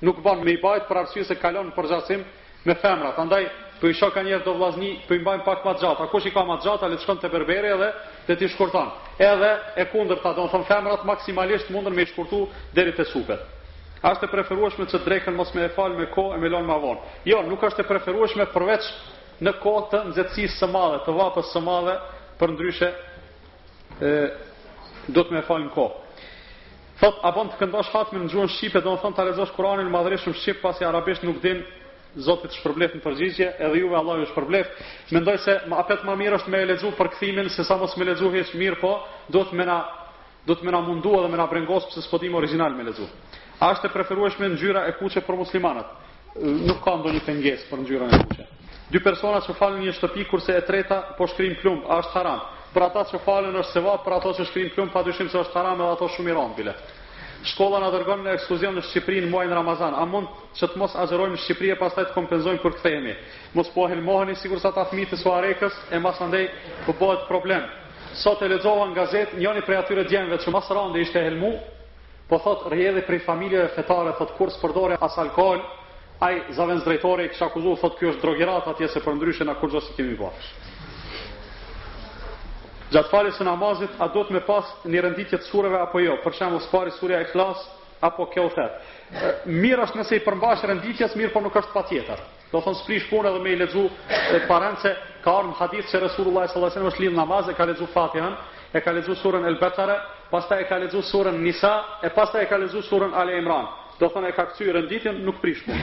nuk bon me i bajt për arsye se kalon në përngjasim Me femrat, andaj, po i shoh kanjherë do vllazni, po i mbajnë pak ma të gjata, kush i ka ma të gjata, le të shkon te berberi edhe le t'i shkurton. Edhe e kundërta, domethënë femrat maksimalisht munden me i shkurtu deri te supet. A është e preferueshme që drekën mos me e fal me kohë e me lanë ma vonë? Jo, nuk është e preferueshme përveç në kohë të nxehtësisë së madhe, të vapës së madhe, përndryshe duhet me e fal në kohë. Thotë, a bën të këndosh hatmin në gjuhën shqipe, domethënë ta lexosh Kuranin madhërishëm shqip, pasi arabisht nuk din, Zoti të shpërbleftë në përgjigje, edhe juve Allahu ju shpërbleftë, mendoj se apet ma mirë është me e lexu përkthimin se sa mos me lexu hiç, mirëpo duhet me na duhet me na mundu edhe me na brengos pse s'po dimë origjinal me lexu. A është e preferueshme ngjyra e kuqe për muslimanet? Nuk ka ndonjë pengesë për ngjyrën e kuqe. Dy persona që falen n'një shtëpi kurse e treta po shkrin plumb, a është haram? Për ata që falen është sevap, për ato që shkrin plumb padyshim se është haram edhe ato shumë i randë bile. Shkolla na dërgon në ekskursion në Shqipëri në muajin Ramazan, a mund që të mos agjërojmë në Shqipëri e pastaj të kompenzojmë kur kthehemi? Mos po helmoheni sikurse ata fëmijët e Suarekës e masandej po bëhet problem. Sot e lexova në gazetë, njëri prej atyre djemve që ma s'randi ishte helmu, Po thotë rrjedhi prej familjeve fetare thotë kurrë s'përdori as alkool ai zavendësdrejtori e kish akuzu thotë ky është drogirat atje se përndryshe na kurgjo s'i kemi ba thash. Gjatë faljes së namazit a duhet me pas ni renditje të sureve apo jo për shembull s'pari surja ihlas apo keuther mirë është nëse i përmbash renditjes mirëpo nuk është patjetër. Do thon s'prish pun edhe me i lexu e paren se ka ardh në hadith se Resulullahi sallallahu alaihi wasallam është lidh namaz e ka lexu Fatihën, e ka lexu surën El Bekare, pastaj e ka lexu surën Nisa e pastaj e ka lexu surën Ale Imran. Do thon e ka kthy renditjen nuk prish pun.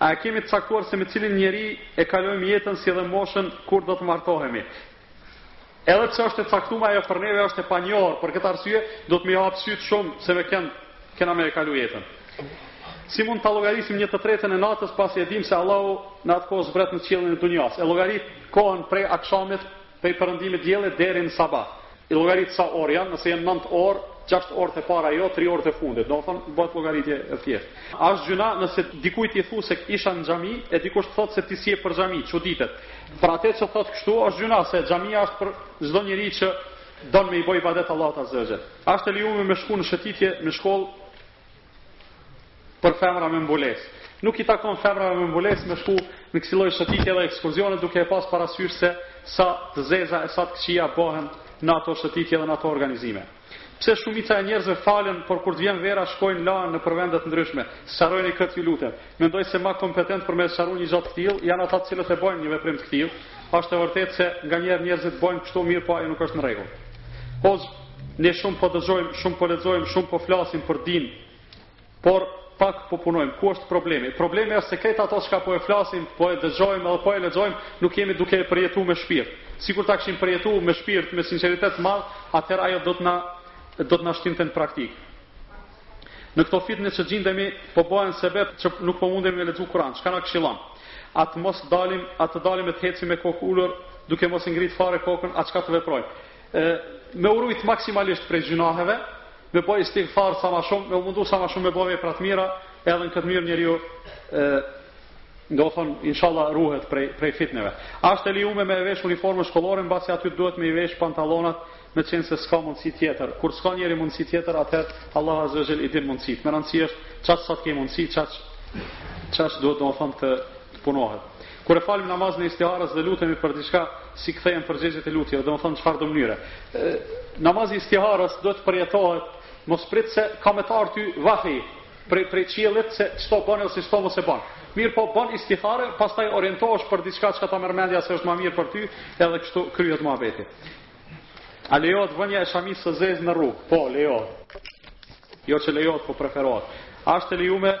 A e kemi të caktuar se me cilin njeri e kalojmë jetën si dhe moshën kur do të martohemi? Edhe pse është e caktuar ajo për neve është e panjohur, për këtë arsye duhet me hap sytë shumë se me kënd kena me kalu jetën. Si mund ta llogarisim një të tretën e natës pasi e dimë se Allahu në atë kohë zbret në qiellin e dunjas. E llogarit kohën prej akshamit, prej perëndimit diellit deri në sabah. E llogarit sa orë janë, nëse janë 9 orë, 6 orët e para jo, 3 orët e fundit. Do thonë bëhet llogaritje e thjeshtë. A është gjynah nëse dikujt i thu se isha në xhami e dikush thotë se ti si je për xhami, çuditet. Për atë që thotë kështu është gjynah se xhamia është për çdo njeri që don me i bo ibadet Allahut azza wa jall. A është e lejume me shku në shëtitje me shkollë për femrat me mbulesë? Nuk i takon femrave me mbulesë me shku në kësi lloj shëtitje dhe ekskursione duke e pas parasysh se sa të zeza e sa të këqija bohen në ato shëtitje dhe në ato organizime. Pse shumica e njerëzve falen por kur të vjen vera shkojnë lahen nëpër vende të ndryshme. Sqarojeni këtë ju lutem. Mendoj se ma kompetent për me e sqaru një gja të këtillë janë ata të cilët e bojnë një veprim të këtillë. Është e vërtetë se nganjëherë njerëzit bojnë kështu mirëpo ajo nuk është në rregull. Hoxhë, ne shumë po dëgjojmë, shumë po lexojmë, shumë po flasim për din, Por pak po punojmë, ku është problemi? Problemi është se krejt ato çka po e flasim, po e dëgjojmë edhe po e lexojmë, nuk jemi duke e përjetu me shpirt. Sikur ta kishim përjetu me shpirt, me sinqeritet të madh, atëherë ajo do të na do të na shtinte në praktikë. Në këto fitne që gjindemi, po bohen sebep që nuk po mundemi me lexu Kur'an. Çka na këshillon? A të mos dalim, a të dalim e të ecim me kokë ulur, duke mos e ngrit fare kokën, a çka të veprojmë? Ë me u rujt maksimalisht prej gjynaheve, me bo istighfar sa ma shumë, me u mundu sa ma shumë me bo vepra të mira, edhe në këtë mënyrë njeriu, e, do thonë, inshallah, ruhet prej, prej fitneve. A asht e lejume me e vesh uniformën shkollore, mbasi aty duhet me i vesh pantallonat, meqenëse s'ka mundësi tjetër. Kur s'ka njeri mundësi tjetër, atëherë Allahu azze ve xhel i din mundësit. Me rëndësi është qaq sa t'ke mundësi, qaq qaq duhet domethënë të, të punohet. Kur e falim namazin e istiharës dhe lutemi për diçka, si kthehen përgjigjet e lutjeve, domethënë në çfarë mënyre. Namazi i istiharës duhet të përjetohet, mos prit se ka me të ardhur ty vahji prej prej qiellit se qeto bëne ose qeto mos e bën. Mirëpo bën istihare, pastaj orientohesh për diçka çka ta merr mendja se është më e mirë për ty, edhe kështu kryhet muhabeti. A lejohet vënia e shamisë së zezë në rrugë? Po, lejohet. Jo që lejohet, po preferohet. A është e lejuar